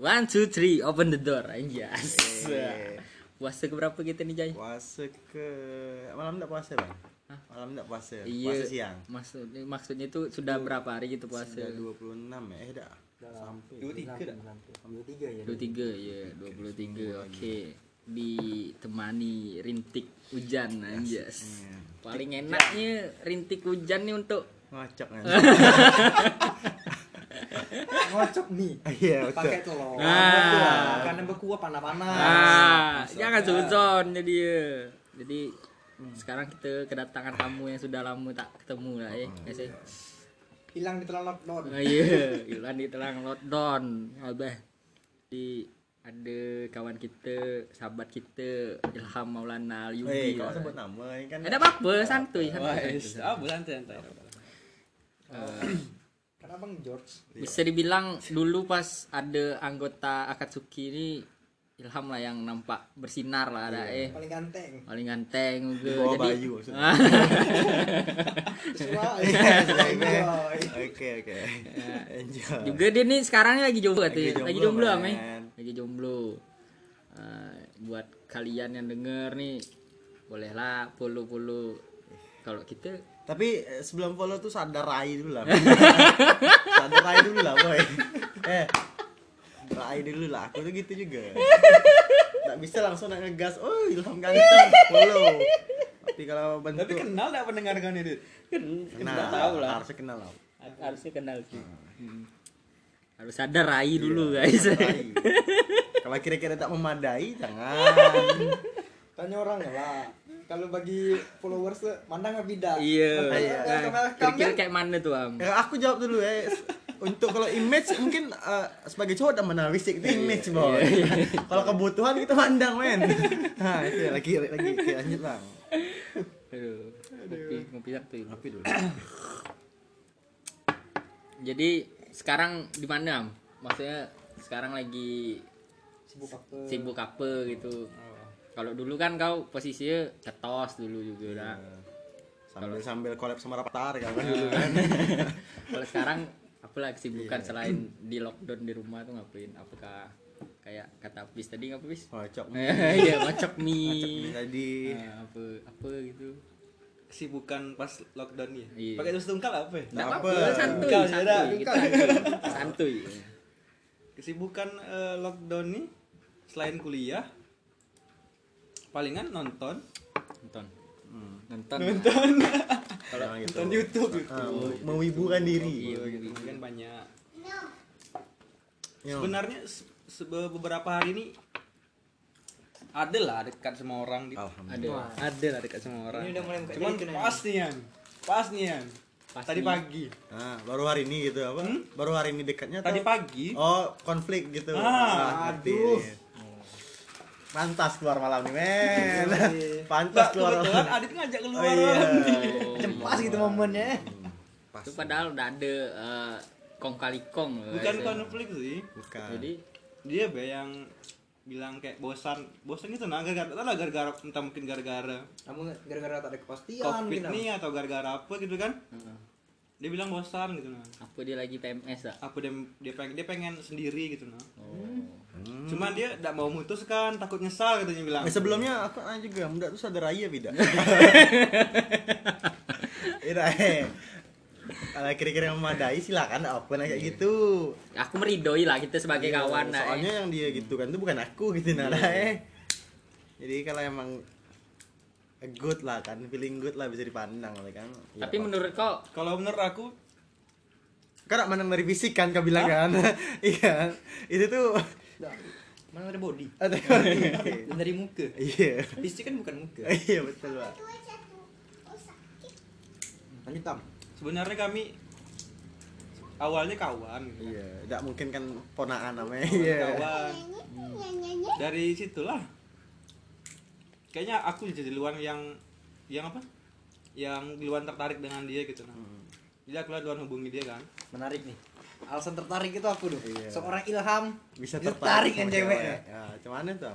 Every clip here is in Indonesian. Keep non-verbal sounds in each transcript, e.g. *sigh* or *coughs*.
One, two, three, open the door. Anjas. Eh. Puasa ke berapa kita nih, Jai? Puasa ke malam enggak puasa, Bang? Malam enggak puasa. Iya. Puasa siang. Maksudnya maksudnya itu sudah berapa hari gitu puasa? Sudah 26 ya? Eh, dah. Sampai. Dua tiga dah. Dua tiga ya. 23 ya, 23. Oke. Ditemani rintik hujan anjas. Iya. Paling enaknya rintik hujan nih untuk Ngocok kan. *laughs* Ngocok mie. *laughs* Iya, betul. Pakai telur. Ah. Karena berkuah panas-panas. Ah, jangan suzon jadi ya. Jadi sekarang kita kedatangan tamu yang sudah lama tak ketemu lah ya. Ya sih. Hilang di telan lockdown. Oh iya, Ilan di telang lockdown. Abah. Di ada kawan kita, sahabat kita Ilham Maulana Eh, Al-Yubi. kau sebut nama ini kan. Ada apa-apa, santuy, Wah, santuy. is- ah, santai santai. Karena Bang George. Bisa dibilang dulu pas ada anggota Akatsuki ini Ilham lah yang nampak bersinar lah ada eh Paling ganteng. paling ganteng juga. Di bawah Jadi Bayu maksudnya. Ah. Enjoy. *laughs* Enjoy. Oke, oke. Juga dia nih sekarang ini lagi jomblo Lagi katanya. Lagi jomblo, ame. Lagi jomblo. Eh, buat kalian yang denger nih bolehlah follow-follow kalau kita Tapi eh, sebelum follow tuh sadar rai dulu lah. *laughs* sadar rai dulu lah, boy. *laughs* Eh. Rai dulu lah. Aku tuh gitu juga. Nggak bisa langsung nak ngegas. Oh, Ilham ganteng. Follow. Tapi kalau Tapi bentuk kenal enggak pendengar kan itu? kenal, tahu lah. Harusnya kenal lah. harusnya kenal sih. Hmm. Harus sadar rai dulu guys. Rai. *laughs* Kalau kira-kira tak memadai, jangan. Tanya orang lah. Kalau bagi followers tuh mandang beda. Iya. Makanya Nah, Kira-kira kayak mana tuh Am? Eh, aku jawab dulu ya. Untuk kalau image mungkin eh, sebagai cowok dan mana fisik itu image boy. kalau kebutuhan kita mandang men. Nah itu ya, lagi lagi Oke, lanjut bang. Aduh. Ngopi, ngopi satu. Ngopi dulu. *coughs* Jadi sekarang di mana Am? Maksudnya sekarang lagi sibuk apa? sibuk apa gitu. Kalau dulu kan kau posisinya ketos dulu juga dah. Sambil sambil collab sama Rapatar kan dulu kan. *laughs* Kalau sekarang apa lagi kesibukan selain di lockdown di rumah tuh ngapain? Apakah kayak kata Apis tadi ngapa Apis? Kocok. *laughs* Iya, Kocok mie. tadi. Nah, apa apa gitu. Kesibukan pas lockdown ya. Iya. Pakai terus tungkal apa? ya? Enggak Apa? apa-apa, santuy, santuy, ya, kita santuy. santuy. Kesibukan eh, lockdown nih selain kuliah palingan nonton Nonton. Hmm. Nonton. *laughs* Kalau gitu. nonton YouTube Ah, mewibukan diri. Iya, gitu kan banyak Yo. sebenarnya se- se- beberapa hari ini ada lah dekat sama orang gitu Alhamdulillah. Ada. ada lah dekat sama orang Ini udah mulai buka cuman Nen. pas nih Yan. pas nih Yan. Pas tadi nih. pagi Nah, baru hari ini gitu apa? Baru hari ini dekatnya tadi atau- pagi Oh, konflik gitu. Ah, ngerti aduh. Pantas keluar malam nih, men. Pantas Mbak, keluar. kebetulan Adit ngajak Oh keluar iya. Pas *laughs* gitu momennya. Pas. Itu padahal udah ada eh, kong kali kong bukan guys. konflik sih Bukan. Jadi dia be yang bilang kayak bosan bosan gitu nah gara-gara entah lah gara-gara entah mungkin gara-gara Kamu gara-gara tak ada kepastian covid mungkin, Am. nih atau gara-gara apa gitu kan Heeh. dia bilang bosan gitu nah apa dia lagi PMS ah? apa dia dia pengen dia pengen sendiri gitu nah Oh. Cuman dia tidak mau memutuskan takut nyesal katanya bilang Eh, sebelumnya aku nanya juga, muda tuh sadar raya beda. *laughs* Tidak eh. Kalau kira-kira memadai silakan apa nah kayak gitu. Aku meridoi lah kita sebagai Iya, kawan nah. Soalnya eh. yang dia gitu kan tuh bukan aku gitu nah eh. Jadi kalau emang good lah kan, feeling good lah bisa dipandang lah kan. Ya, Tapi Pak. menurut kau kalau menurut aku kan mandang dari fisik kan kau bilang kan. *laughs* Iya. Itu tuh Mana ada body? *laughs* ada Dan dari muka. Iya. Fisik kan bukan muka. *laughs* Iya betul, Pak. Lanjut tam. sebenarnya kami awalnya kawan gitu. Iya, tidak mungkin kan ponaan namanya. Iya. kawan dari situlah kayaknya aku jadi duluan yang yang apa yang duluan tertarik dengan dia gitu nah Hmm. jadi aku lah duluan hubungi dia kan Menarik nih. Alasan tertarik itu apa tuh? Iya. Seorang ilham Bisa tertarik kan sama cewek. Ya, cuman itu.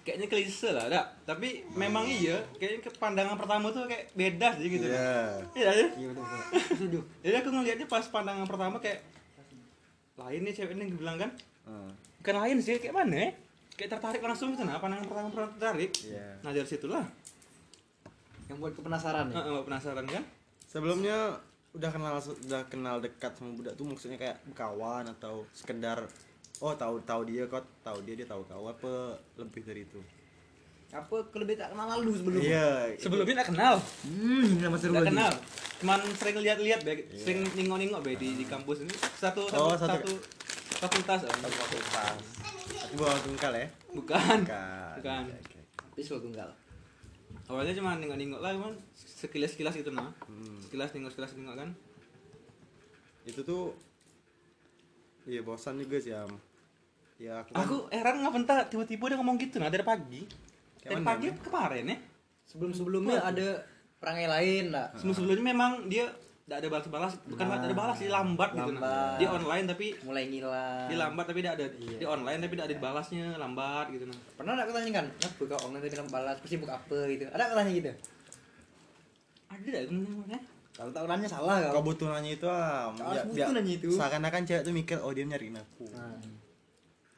kayaknya klise lah ada tapi memang iya kayaknya ke pandangan pertama tuh kayak beda sih gitu Iya. iya ya Iya betul. *laughs* jadi aku ngelihatnya pas pandangan pertama kayak lain nih cewek ini bilang kan Ah, bukan lain sih kayak mana ya kayak tertarik langsung gitu nah pandangan pertama pertama tertarik Iya. nah dari situlah Yang buat kepenasaran ya. Heeh, penasaran kan Sebelumnya udah kenal udah kenal dekat sama budak tuh maksudnya kayak kawan atau sekedar oh tahu tahu dia kok tahu dia dia tahu kau apa lebih dari itu. Apa kelebih tak kenal lalu sebelumnya? Iya. sebelumnya nggak kenal Hmm, nama seru lagi. kenal cuman sering lihat-lihat be sering nengok-nengok be di, di kampus ini satu satu, Oh, satu, satu- fakultas Om. Pas. Aku bawa tungkal ya. bukan Bukan. Bukan. Tapi tunggal. Awalnya cuma nengok-nengok lah cuman sekilas-sekilas gitu nah Hmm. sekilas nengok sekilas nengok kan Itu tuh Iya bosan juga sih am. Ya aku, kan aku heran ngapa entah tiba-tiba dia ngomong gitu nah dari pagi Kayak dari pagi kemarin ya Sebelum-sebelumnya ada perangai lain lah. sebelum sebelumnya memang dia tidak ada balas-balas bukan Nah, tidak ada balas dia lambat, gitu nah dia online tapi Mulai ngilang. dia lambat tapi tidak ada Iya. dia online tapi tidak ada dibalasnya lambat gitu nah Pernah enggak kau tanyakan? Kenapa kau online tapi bilang balas? Pasti buka apa gitu. Ada kau tanya gitu? ada tidak sebenarnya Kalau tak nanya salah kau kau. butuh nanya itu am. Kau Ya, butuh nanya itu. Seakan-akan cewek tuh mikir oh dia nyariin aku. Nah,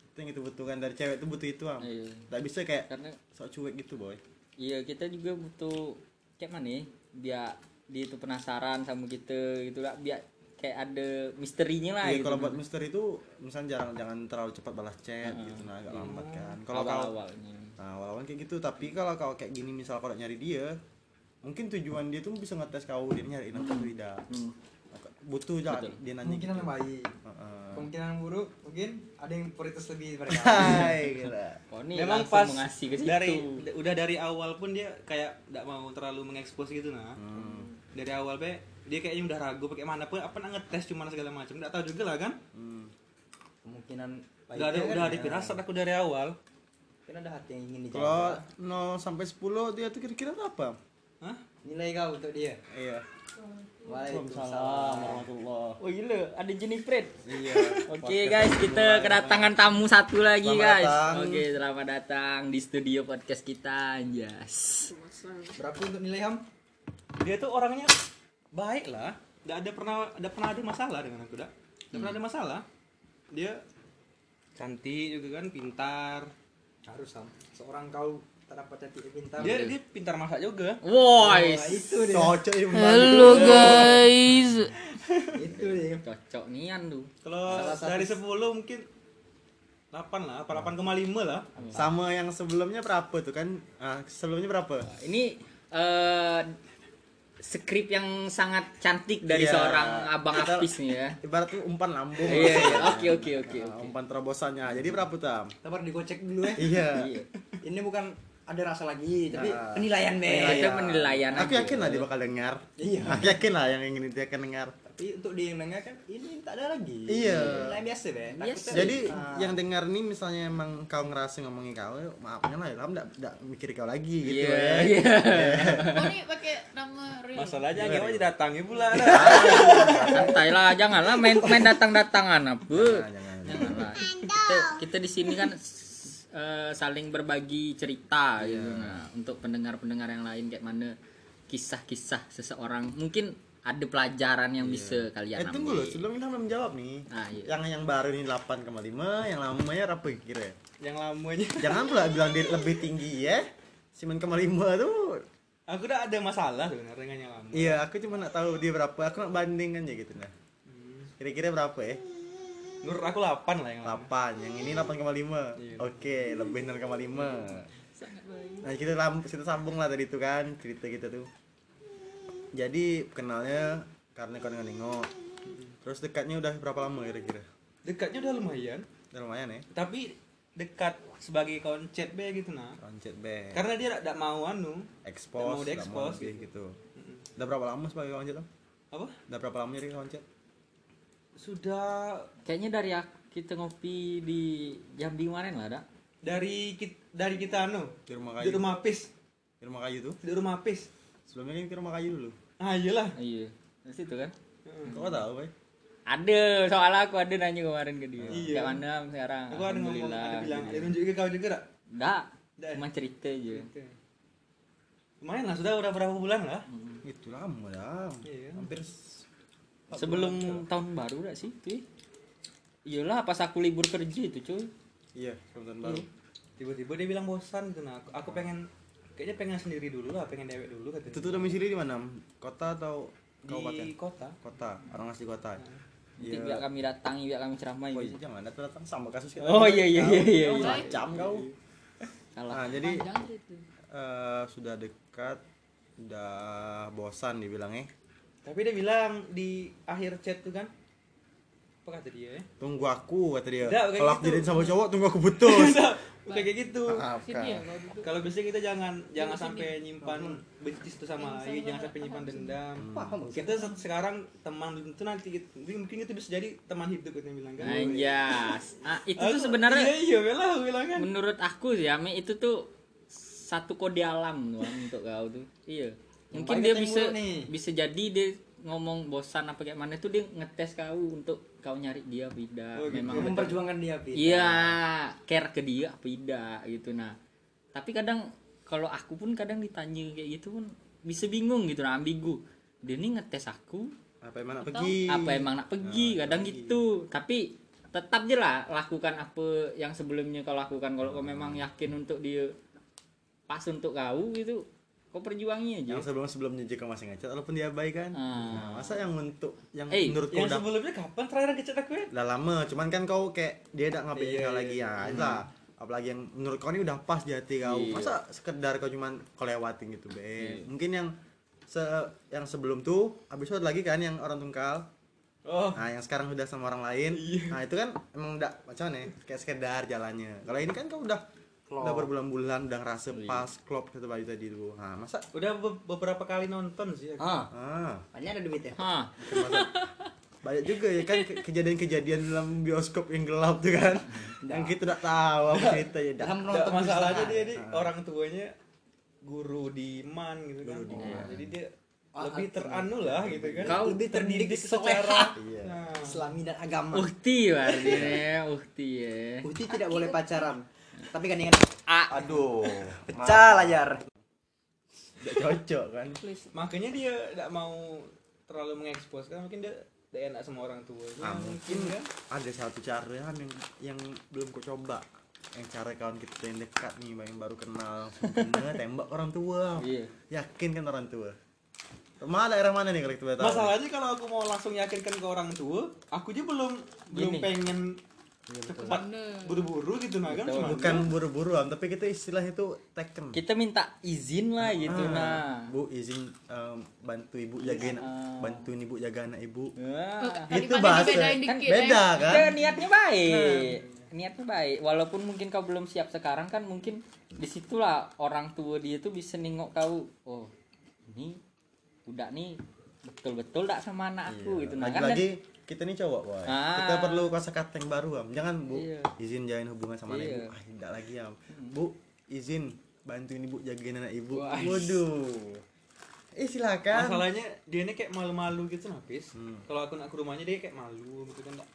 Itu yang itu butuhkan dari cewek tuh butuh itu am. Iya. Nggak bisa kayak Karena sok cuek gitu boy. iya kita juga butuh kayak mana ya? Biar dia itu penasaran sama kita gitu lah. Biar kayak ada misterinya lah Iya gitu. kalau buat mister itu misalnya jangan jangan terlalu cepat balas chat gitu nah agak lambat kan. Kalau kau awal-awalnya. nah awal-awal kayak gitu tapi kalau kau kayak gini misal kau udah nyari dia mungkin tujuan dia tuh bisa ngetes kau dia nyariin apa atau tidak. Hmm. Butuh jangan Betul. dia nanya kemungkinan gitu. yang baik. Heeh. Kemungkinan yang buruk mungkin ada yang prioritas lebih *laughs* gila. Oh, ini memang pas mengasih ke situ. dari udah dari awal pun dia kayak tidak mau terlalu mengekspos gitu nah Hmm. Dari awal be dia kayaknya udah ragu pakai mana pun apa nak ngetes cuma segala macam nggak tahu juga lah kan Hmm. Kemungkinan udah ada baiknya udah kan ada ya. firasat aku dari awal Mungkin ada hati yang ingin Kalau dijaga. 0 sampai 10 dia tuh kira-kira berapa? Hah? Nilai kau untuk dia. Iya. Waalaikumsalam. warahmatullah. Oh gila, ada Jennifer. Iya. Oke guys, kita kedatangan tamu satu lagi Selamat guys. Oke, selamat datang di studio podcast kita, Anjas. Berapa untuk nilai ham? Dia tuh orangnya baik lah nggak ada pernah ada pernah ada masalah dengan aku dak nggak pernah ada masalah dia cantik juga kan pintar Harus ham. Seorang kau tak dapat cantik pintar. dia dia pintar masak juga Wah, Woi, itu dia. Cocok ya Halo guys. itu dia. cocok nian tuh. kalau dari 10 mungkin 8 lah apa 8,5 lah Sama yang sebelumnya berapa tuh kan? Ah, sebelumnya berapa? Ini eh skrip yang sangat cantik dari Iya. seorang abang Kita- Apis nih ya. Ibarat tuh umpan lambung. Iya, iya. Oke, oke, oke, oke. umpan terobosannya. Jadi berapa tam? Sabar digocek dulu ya. Iya. Iya. *laughs* Ini bukan ada rasa lagi, tapi Ah. penilaian be. Kita penilaian Aku aja. yakin lah dia bakal dengar. Iya. Aku yakin lah yang ingin dia akan dengar. Tapi untuk dengar kan ini tak ada lagi. Iya. Penilaian biasa be. Biasa. Jadi Ah. yang dengar nih misalnya emang kau ngerasa ngomongin kau, maafnya lah, kamu enggak enggak mikir kau lagi gitu Iya, ya. iya. *laughs* Oh ini pakai nama real. masalahnya gimana didatangi pula dah. Santai lah, janganlah main main datang-datangan apa. Jangan, jangan. Janganlah. Kita kita di sini kan eh, saling berbagi cerita gitu. Nah, untuk pendengar-pendengar yang lain kayak mana kisah-kisah seseorang mungkin ada pelajaran yang bisa kalian Eh tunggu loh, sebelum kita belum jawab nih. Ah, iya. Yang yang baru ini 8,5, yang lamanya berapa kira? yang lamanya Jangan pula bilang dia lebih tinggi ya. 9,5 tuh. aku udah ada masalah sebenarnya dengan yang lama Iya, aku cuma nak tahu dia berapa. Aku nak bandingkan aja gitu nah. Kira-kira berapa ya? menurut aku 8 lah yang lama 8, yang ini 8,5. Iya. Oke, lebih 0,5. Nah, kita kita sambung lah tadi itu kan cerita kita tuh. Jadi kenalnya karena kau nengok. Terus dekatnya udah berapa lama kira-kira? dekatnya udah lumayan Udah lumayan ya. tapi dekat sebagai kawan chat be gitu nah Roncet be. karena dia tidak mau anu expose, mau nggak di-expose lebih gitu. Udah berapa lama sebagai kawan chat lo? apa Udah berapa lama jadi kawan chat? sudah Kayaknya dari kita ngopi di Jambi kemarin lah, Dak. dari kit- dari kita anu Di rumah di kayu. rumah Apis Di rumah kayu tuh. di rumah Apis Sebelumnya kan ke rumah kayu dulu. ah iyalah Iya. Di situ kan. Kau tahu, Bay? Ada, soalnya aku ada nanya kemarin ke dia. Iya. Kayak mana sekarang? aku ada ngomong ada bilang ada nunjuk ke kau juga tak Enggak, Nggak. cuma cerita aja. lumayan lah sudah udah berapa bulan lah Itu lama dah. Iya. Hampir Sebelum tahun baru enggak sih? Tuh. iyalah pas aku libur kerja itu cuy Iya, tahun baru. tiba-tiba dia bilang bosan gitu nah aku, aku pengen kayaknya pengen sendiri dulu lah pengen dewek dulu katanya Itu tuh domisili di mana? Kota atau kabupaten? di kota Kota, orang asli kota. nanti biar kami datangi biar kami ceramai Oh iya, jangan datang datang sama kasus kita. Oh iya iya iya iya, iya. Macam kau. salah Nah, jadi eh, sudah dekat, udah bosan dibilangnya. tapi dia bilang di akhir chat tuh kan apa kata dia ya Tunggu aku kata dia. Kalau aku gitu. jadiin sama cowok, tunggu aku putus. *laughs* kayak kayak gitu. Sini ya kalau duduk. kalau biasanya kita jangan jangan sampai nyimpan benci satu sama lain jangan sampai nyimpan dendam. Kita se- sekarang teman tentu nanti gitu. mungkin itu bisa jadi teman hidup kita bilang kan? Anjas. Ah, itu tuh sebenarnya iya iya bilang kan? menurut aku sih Ami itu tuh satu kode alam untuk kau tuh. Iya. Mungkin dia bisa bisa jadi dia ngomong bosan apa kayak mana tuh dia ngetes kau untuk kau nyari dia apa tidak. Oh, gitu. memang betul- memperjuangkan dia Pit. iya care ke dia apa tidak gitu. Nah tapi kadang kalau aku pun kadang ditanya kayak gitu pun bisa bingung gitu nah ambigu. Dia nih ngetes aku. Apa emang nak pergi? apa emang nak pergi? Kadang gitu. Tapi tetap aja lah lakukan apa yang sebelumnya kau lakukan. Kalau kau memang yakin untuk dia pas untuk kau gitu kau perjuangi aja Yang sebelum sebelumnya jika masih ngechat, walaupun dia baik kan. Ah. Nah, masa yang untuk yang Eh, menurut kau yang udah sebelumnya kapan terakhir ngechat aku ya udah lama, cuman kan kau kayak dia tidak ngapain Iya, kau iya, lagi ya, itulah. Apalagi yang menurut kau ini udah pas di hati kau. Iya. Masa sekedar kau cuman kau lewatin gitu, be. Mungkin yang se yang sebelum tuh habis itu ada lagi kan yang orang tungkal. oh Nah, yang sekarang udah sama orang lain. Nah, itu kan emang udah macam mana? ya, Kayak sekedar jalannya. Kalau ini kan kau udah udah berbulan-bulan udah ngerasa pas klop kata Bayu tadi tuh. Nah, masa udah be- beberapa kali nonton sih. Ah, ah. Banyak ada duitnya. Hah, banyak juga ya kan ke- kejadian-kejadian dalam bioskop yang gelap tuh kan. Yang kita tidak tahu apa ceritanya. Dah. Dalam menonton masalahnya dia nih orang tuanya guru di man gitu kan. Oh, jadi dia Ah, lebih ah, teranu lah gitu kan. Kau lebih terdidik secara *laughs* Iya. nah, Islami dan agama. uhti berarti nih, uhti ya. Putih tidak boleh pacaran. Tapi kan dengan aduh pecah layar. tidak cocok kan. Makanya dia tidak mau terlalu mengekspos kan mungkin dia tidak enak sama orang tua. Nah, mungkin kan ada satu cara kan yang yang belum kau coba. Yang cara kawan kita yang dekat nih yang baru kenal. Kena *laughs* tembak orang tua. Iya. yakin kan orang tua? Rumah daerah mana nih kalau kita tahu? masalahnya kalau aku mau langsung yakinkan ke orang tua aku aja belum belum Gini. Pengen cepat buru-buru gitu nah kan cuma Bukan buru-buru Am, tapi kita istilah itu taken. Kita minta izin lah gitu Ah, nah. Bu izin em, bantu ibu jagain Ah. bantuin ibu jaga anak ibu. Wah. Itu bahasa kan dikit, beda eh. kan? Ya, niatnya baik. Niatnya baik. Walaupun mungkin kau belum siap sekarang kan mungkin di situlah orang tua dia tuh bisa nengok kau. Oh, ini udah nih betul-betul tak sama anak aku gitu. Nah, kan lagi kita nih cowok boy. Ah. kita perlu kosa kata yang baru am. Jangan bu Iya. izin jalin hubungan sama anak Iya. ibu. Ah tidak lagi am. Bu izin bantuin ibu jagain anak ibu. Wah. waduh. Eh silakan. Masalahnya dia ini kayak malu-malu gitu napis Hmm. kalau aku nak ke rumahnya dia kayak malu gitu kan Rumahnya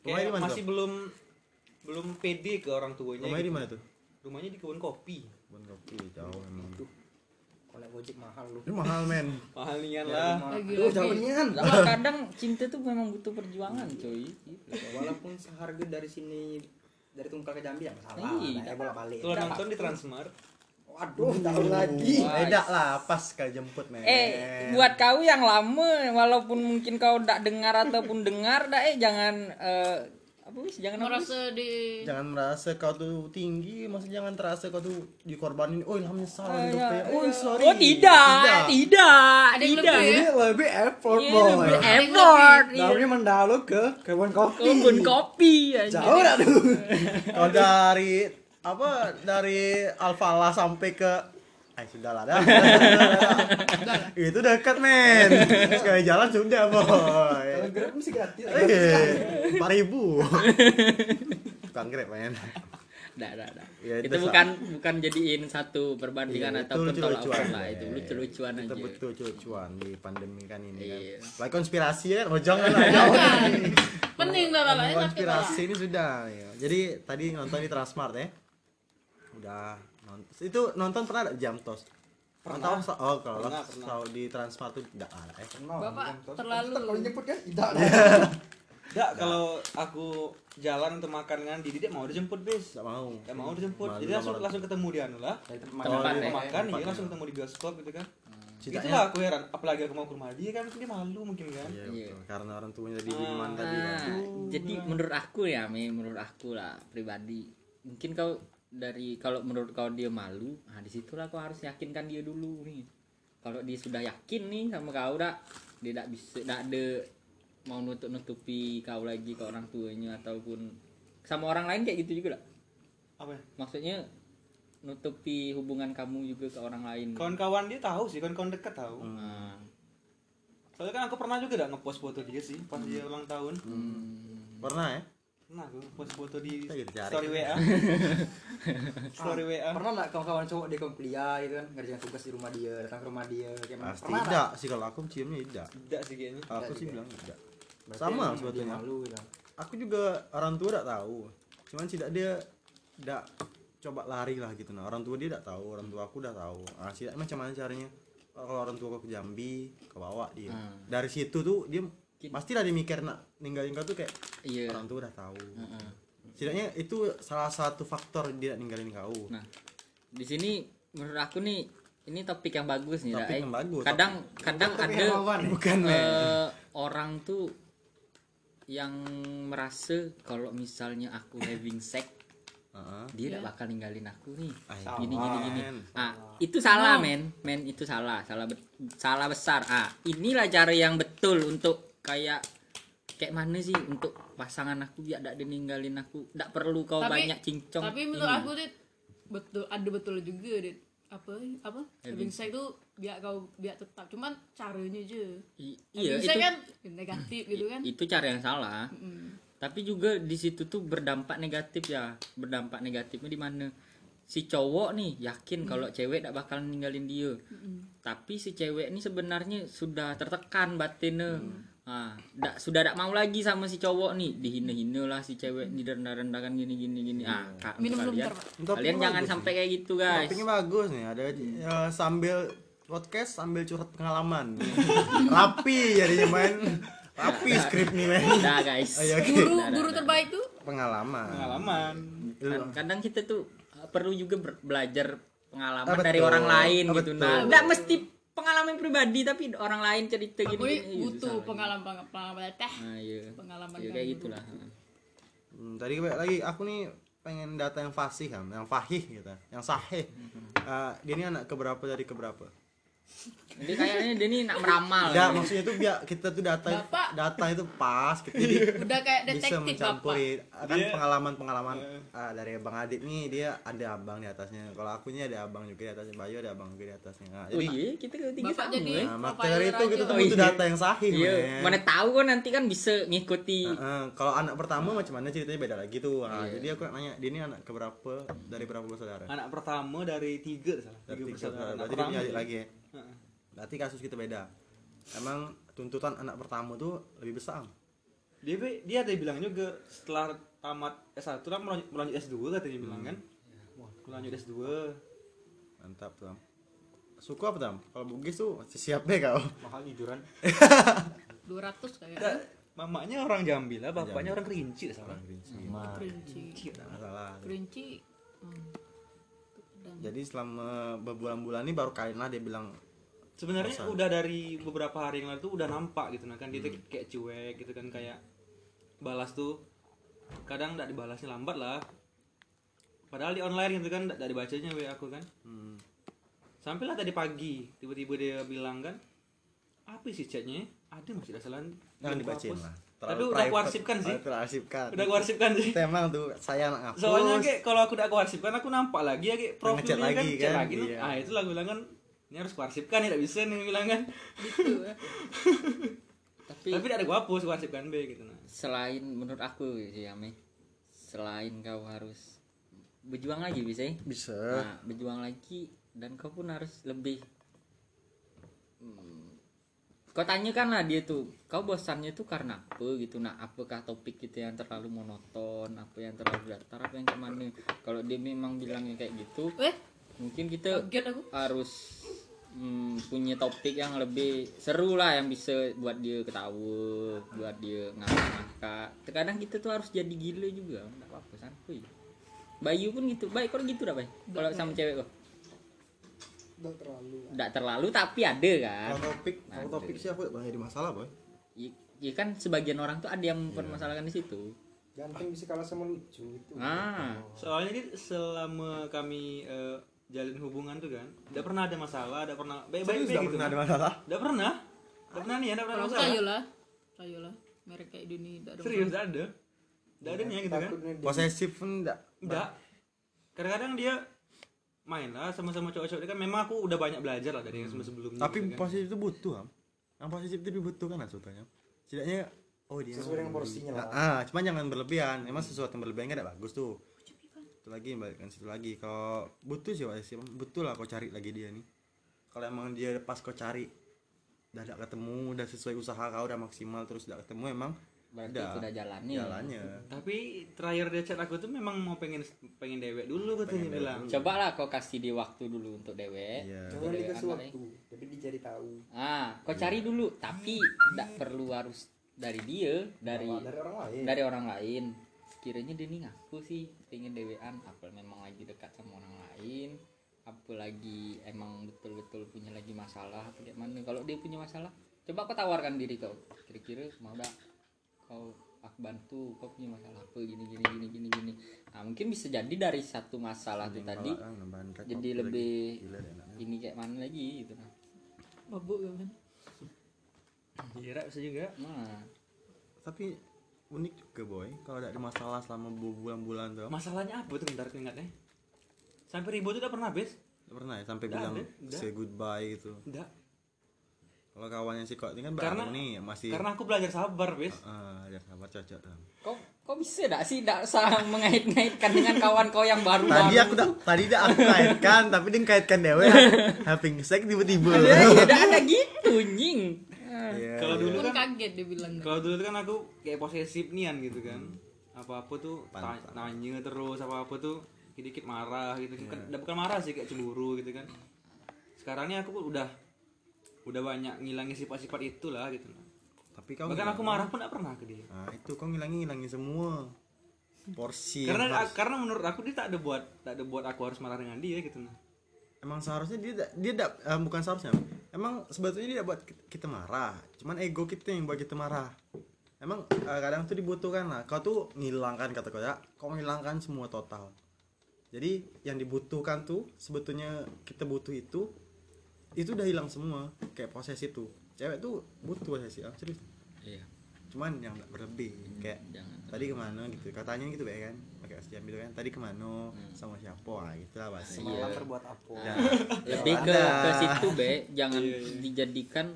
di kayak mana masih belum belum pede ke orang tuanya rumahnya di gitu. mana tuh? Rumahnya di kebun kopi. Bon kopi jauh emang Kalau gojek mahal lu. ini mahal men *laughs* mahal nian Ya, lah Lagi Duh, jauh lagi. nian. Kadang cinta tuh memang butuh perjuangan, cuy. Gitu. Walaupun seharga dari sini dari Tungkal ke Jambi ya masalah. Iya. Bolak balik. kalau nonton di Transmart Waduh, tahu lagi. Beda lah pas kali jemput men Eh, buat kau yang lama, walaupun mungkin kau tidak dengar ataupun dengar, dah eh jangan eh, jangan merasa di jangan merasa kau tuh tinggi maksudnya jangan terasa kau tuh dikorbanin oh ilham nyesal Ah, hidupnya ya. oh sorry Oh tidak, tidak, Ada yang tidak. lebih ya? Ini lebih effort, Iya, boy. lebih effort. iya. Namanya mendalu ke kebun kopi. Kebun kopi. Jauh dah tuh. *laughs* kalau dari apa dari Alfala sampai ke Ay, sudah lah dah. *laughs* itu dekat men sekali jalan sudah boy Kalau Grab mesti gratis. eh empat ribu bukan grab men Dah, dah, dah. Ya, itu itu bukan bukan jadiin satu perbandingan Iya, itu ataupun tolak lucu-lucuan ukur lah itu lucu-lucuan Itu aja. betul lucu-lucuan di pandemi kan ini Iya. kan like konspirasi ya oh jangan lah jangan penting lah lah konspirasi ini sudah ya. jadi tadi nonton di Transmart ya udah nonton itu nonton pernah ada jam tos pernah tahu oh kalau Pernah, kalau di Transmart tuh tidak ada eh bapak terlalu Kalau nyebut kan tidak. *laughs* Enggak, kalau aku jalan untuk makan dengan Didi dia mau dijemput bis. Gak mau. Gak mau dijemput. Jadi langsung langsung ketemu di anu lah. Dari Tempat Tempat ya, makan, iya tempatnya. langsung ketemu di bioskop gitu kan. Setidaknya- Itulah aku heran, apalagi aku mau ke rumah dia kan mungkin dia malu mungkin kan. Iya, Iya. betul. Karena orang tuanya di minuman tadi kan. Nah, jadi menurut aku ya, Mi, menurut aku lah pribadi, mungkin kau dari kalau menurut kau dia malu, nah di situlah kau harus yakinkan dia dulu nih. Kalau dia sudah yakin nih sama kau dah, dia tidak bisa, tidak ada mau nutup nutupi kau lagi ke orang tuanya ataupun sama orang lain kayak gitu juga lah. Apa ya? Maksudnya nutupi hubungan kamu juga ke orang lain. Kawan-kawan dia tahu sih, kawan-kawan dekat tahu. Nah, Soalnya kan aku pernah juga dah ngepost foto dia sih pas dia ulang tahun. Pernah ya? Pernah aku post foto di story WA. *laughs* story WA. Pernah nggak kawan-kawan cowok di kuliah gitu kan ngerjain tugas di rumah dia, datang ke rumah dia kayak mana? Pasti Pernah tidak sih kalau aku ciumnya tidak. Tidak sih kayaknya. Aku sih bilang tidak. Sama sebetulnya. malu gitu. Aku juga orang tua tidak tahu. Cuman tidak dia tidak coba lari lah gitu nah. Orang tua dia tidak tahu, orang tua aku udah tahu. Ah, tidak macam mana caranya? Kalau orang tua aku ke Jambi, ke bawa dia. Hmm. Dari situ tuh dia pastilah dia mikir nak ninggalin kau tuh kayak iya. orang tua udah tahu. Heeh. Setidaknya itu salah satu faktor dia ninggalin kau. Nah, di sini menurut aku nih ini topik yang bagus nih, Topik yang bagus, Kadang kadang ada Bukan eh, orang tuh yang merasa kalau misalnya aku having sex Heeh. dia Iya. tidak bakal ninggalin aku nih. Ah, Gini gini gini. Ah, itu salah, men. Men itu salah, salah bet- salah besar. Ah, inilah cara yang betul untuk kayak kayak mana sih untuk pasangan aku biar tidak ninggalin aku. Tidak perlu kau Tapi- banyak cincong. Tapi menurut ini. aku dit betul ada betul juga dit apa apa having sex itu biar kau biar tetap cuman caranya aja I- iya itu kan negatif gitu kan itu cara yang salah. Tapi juga di situ tuh berdampak negatif ya. Berdampak negatifnya di mana? Si cowok nih yakin kalau cewek tidak bakal ninggalin dia. Tapi si cewek ini sebenarnya sudah tertekan batinnya. Ah, dak sudah tidak mau lagi sama si cowok nih dihina-hina lah si cewek direndah-rendahkan gini gini gini ah kak, minum kalian, ntar, Pak. Topiknya kalian jangan sampai kayak gitu guys Topiknya bagus nih, ada ya, sambil podcast sambil curhat pengalaman. *laughs* Rapi jadinya main. Rapi skrip nih men. Dah guys Oh, iya, oke. guru guru terbaik tuh Pengalaman. Pengalaman. Kan- kadang kita tuh uh, perlu juga belajar pengalaman Ah, dari orang lain Ah, gitu betul. nah nggak mesti pengalaman pribadi tapi orang lain cerita aku gini, ini gini, butuh pengalaman pengalaman pengalaman teh nah iya. Pengalaman Iya, kayak gitulah. Hmm, tadi lagi aku nih pengen data yang fasih kan, yang fahih gitu, yang sahih. Eh, dia ini anak keberapa dari keberapa? Jadi kayaknya dia ini nak meramal Ya, maksudnya itu biar kita tuh data Bapak. data itu pas gitu. *laughs* Jadi udah kayak bisa detektif bapak mencampuri kan Dia- pengalaman-pengalaman ah, dari Bang Adit nih dia ada abang di atasnya. Kalau akunya ada abang juga di atasnya, Bayu ada abang juga di atasnya. Nah, oh jadi iya kita ketiga Bapak sama jadi- ya. nah, maka Bapak dari itu kita tuh Rajo. butuh Oh, iya. data yang sahih, iya mana tahu kan nanti kan bisa ngikuti Heeh, kalau anak pertama macam mana ceritanya beda lagi tuh. Nah, Iya. Jadi aku nanya, dia ini anak keberapa dari berapa bersaudara? Anak pertama dari tiga salah. Dari Tiga tiga bersaudara. Berarti dia lagi ya. Heeh. Berarti kasus kita beda. Emang tuntutan anak pertama tuh lebih besar. Dia dia ada bilang juga setelah tamat S1 lah melanjut, melanjut S2 katanya bilang kan. Wah, aku lanjut S2. Mantap tuh. Suku apa tam? Kalau Bugis tuh siap deh kau. Mahal jujuran. 200 *laughs* kayak Nggak, mamanya orang Jambi lah, bapaknya orang Kerinci salah. kerinci Tidak masalah. kerinci hmm. Jadi selama berbulan-bulan ini baru kali lah dia bilang Sebenarnya udah dari beberapa hari yang lalu tuh udah nampak gitu nah kan dia tuh kayak cuek gitu kan kayak balas tuh kadang tidak dibalasnya lambat lah. Padahal di online gitu kan tidak dibacanya WA aku kan. hmm, Sampailah tadi pagi tiba-tiba dia bilang kan apa sih chatnya? Ada masih ada salah. belum dibacain kuhapus." lah. Tapi udah aku arsipkan sih. Oh, Udah arsipkan. Udah aku arsipkan sih. Emang tuh saya ngapus. Soalnya kayak kalau aku udah aku arsipkan aku nampak lagi ya kayak profilnya kan, lagi kan, lagi iya. Ah itu lah aku bilang kan ini harus kuarsipkan ya tidak bisa nih bilang kan. gitu *laughs* tapi Tapi tidak ada aku hapus kuarsipkan B gitu nah. selain menurut aku sih Ame selain kau harus berjuang lagi bisa ya? Bisa. Nah, berjuang lagi dan kau pun harus lebih Hmm, kau tanyakan lah dia tuh kau bosannya tuh karena apa gitu? Nah apakah topik itu yang terlalu monoton apa yang terlalu datar apa yang ke mana? Kalau dia memang bilangnya kayak gitu eh? mungkin kita harus mm, punya topik yang lebih seru lah yang bisa buat dia ketawa buat dia ngakak terkadang kita tuh harus jadi gila juga. Nggak apa-apa santuy. Bayu pun gitu. Baik kalau gitu dah baik kalau sama cewek kok Udah terlalu. nggak terlalu tapi ada kan Kalau topik, kalau Ada. topik sih aku gak jadi masalah, boy. Ya, ya kan sebagian orang tuh ada yang mempermasalahkan di situ Ganteng bisa kalah sama lucu itu. ah soalnya dia selama kami eh, jalin hubungan tuh kan tidak pernah ada masalah tidak pernah baik-baik gitu pernah kan. ada masalah. Tidak pernah. Tidak pernah nih, tidak pernah Kalau masalah. tayo lah, tayo lah. Merek kayak ini tidak ada. Serius tidak ada. Tidak ada nih gitu kan. Posesif pun enggak. Enggak. Kadang-kadang dia main lah sama-sama cowok-cowok dia kan memang aku udah banyak belajar lah dari yang sebelum-sebelumnya. Tapi gitu kan. itu butuh, Am. Yang posesif itu dibutuhkan lah sebetulnya. Setidaknya oh dia Sesuai dengan porsinya lah. Ah, cuman jangan berlebihan. Emang sesuatu yang berlebihan kan tidak bagus tuh. Itu lagi balikkan situ lagi. Kalau butuh sih posesif, betul lah kau cari lagi dia nih. Kalau emang dia pas kau cari udah tidak ketemu, udah sesuai usaha kau udah maksimal terus tidak ketemu emang berarti udah. itu udah jalannya. Jalannya. Tapi terakhir dia chat aku tuh memang mau pengen pengen dewek dulu katanya bilang. coba lah kau kasih dia waktu dulu untuk dewek. Iya. Jangan Dewekan dikasih waktu, tapi dicari tahu. ah kau cari dulu tapi tidak perlu harus dari dia dari dari orang lain. dari orang lain. Sekiranya dia nih ngaku sih pengen dewean apa memang lagi dekat sama orang lain? Apalagi emang betul-betul punya lagi masalah atau kayak mana? Kalau dia punya masalah coba kau tawarkan diri kau. Kira-kira mau dak kau aku bantu kau punya masalah apa gini gini gini gini gini nah mungkin bisa jadi dari satu masalah itu tadi jadi lebih ini kayak mana lagi gitu nah Mabuk kan. Iya, bisa juga. nah Tapi unik juga boy kalau ada masalah selama berbulan-bulan tuh. Masalahnya apa tuh bentar ingatnya? Sampai ribut tuh udah pernah, Bes? Pernah ya sampai bilang say goodbye gitu. Enggak. Kalau kawannya si kok ini kan Karena- baru nih masih Karena aku belajar sabar, Bes. ah ya sabar cocok tuh. kau kau bisa tidak sih tidak usah mengait-ngaitkan dengan kawan kau yang baru Tadi aku dah tadi dah aku kaitkan tapi dia kaitkan dewe having sex tiba-tiba. ya tidak ada gitu nying Iya, Kalau iya. dulu kan kaget dia bilang. kalau dulu kan aku kayak posesif nian gitu kan. Apa-apa tuh ta- nanya terus apa-apa tuh dikit-dikit marah gitu kan. Bukan- bukan marah sih kayak cemburu gitu kan. Sekarang ini aku udah udah banyak ngilangin sifat-sifat itulah gitu. Tapi kau Bahkan aku marah pun gak pernah ke dia. Nah, itu kau ngilangin ngilangin semua porsi. Karena harus- karena menurut aku dia tak ada buat tak ada buat aku harus marah dengan dia gitu nah. emang seharusnya dia dia tak eh, bukan seharusnya. Emang sebetulnya dia buat ki- kita marah. Cuman ego kita yang buat kita marah. Emang eh, kadang tuh dibutuhkan lah. Kau tuh ngilangkan kata kau ya. Kau ngilangkan semua total. Jadi yang dibutuhkan tuh sebetulnya kita butuh itu itu udah hilang semua kayak posesif tuh. Cewek tuh butuh posesif. Ah, serius. iya. Cuman yang nggak berlebih kayak jangan tadi ke mana gitu katanya gitu baik kan? Pakai SDM gitu kan tadi ke mana sama siapa ah, gitu lah bahasa Semalam terbuat apa? ya. lebih ke ke situ be *laughs* jangan dijadikan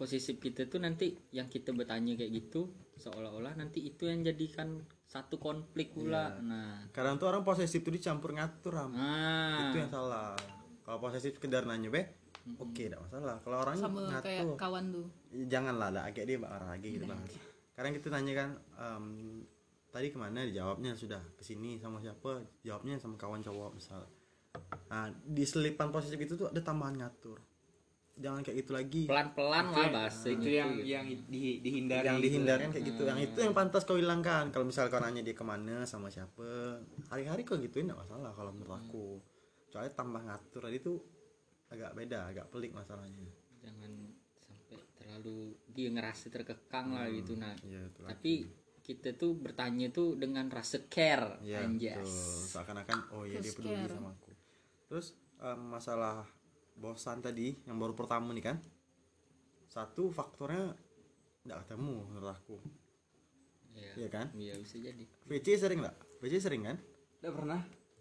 posisi kita tuh nanti yang kita bertanya kayak gitu seolah-olah nanti itu yang jadikan satu konflik pula. Nah. Kadang tuh orang posesif tuh dicampur ngatur Ram. ah. Itu yang salah. Kalau posesif sekedar nanya be oke tidak masalah. Kalau orang Sama kayak ngatur. kawan tuh. jangan lah. Kayak dia marah lagi gitu bang. kadang kita tanya kan em, tadi ke mana? Dijawabnya sudah ke sini sama siapa? Jawabnya sama kawan cowok misal. Nah di selipan posesif itu tuh ada tambahan ngatur. Jangan kayak gitu lagi. Pelan-pelan lah bahasa itu gitu yang yang di, dihindari yang gitu. dihindarkan kayak gitu. Yang itu yang pantas kau hilangkan. Kalau misal kau nanya dia ke mana sama siapa hari-hari kau gituin nggak masalah kalau menurut aku. Soalnya tambah ngatur tadi tuh agak beda agak pelik masalahnya. Jangan sampai terlalu dia ngerasa terkekang lah gitu nah Iya, itu lagi. tapi kita tuh bertanya tuh dengan rasa care ya anjas. betul. Seakan-akan oh iya dia peduli care. sama aku. Terus em, masalah bosan tadi yang baru pertama nih kan? Satu faktornya nggak ketemu menurut aku. Iya. Iya kan? Iya bisa jadi. VC sering nggak? VC sering kan? Nggak pernah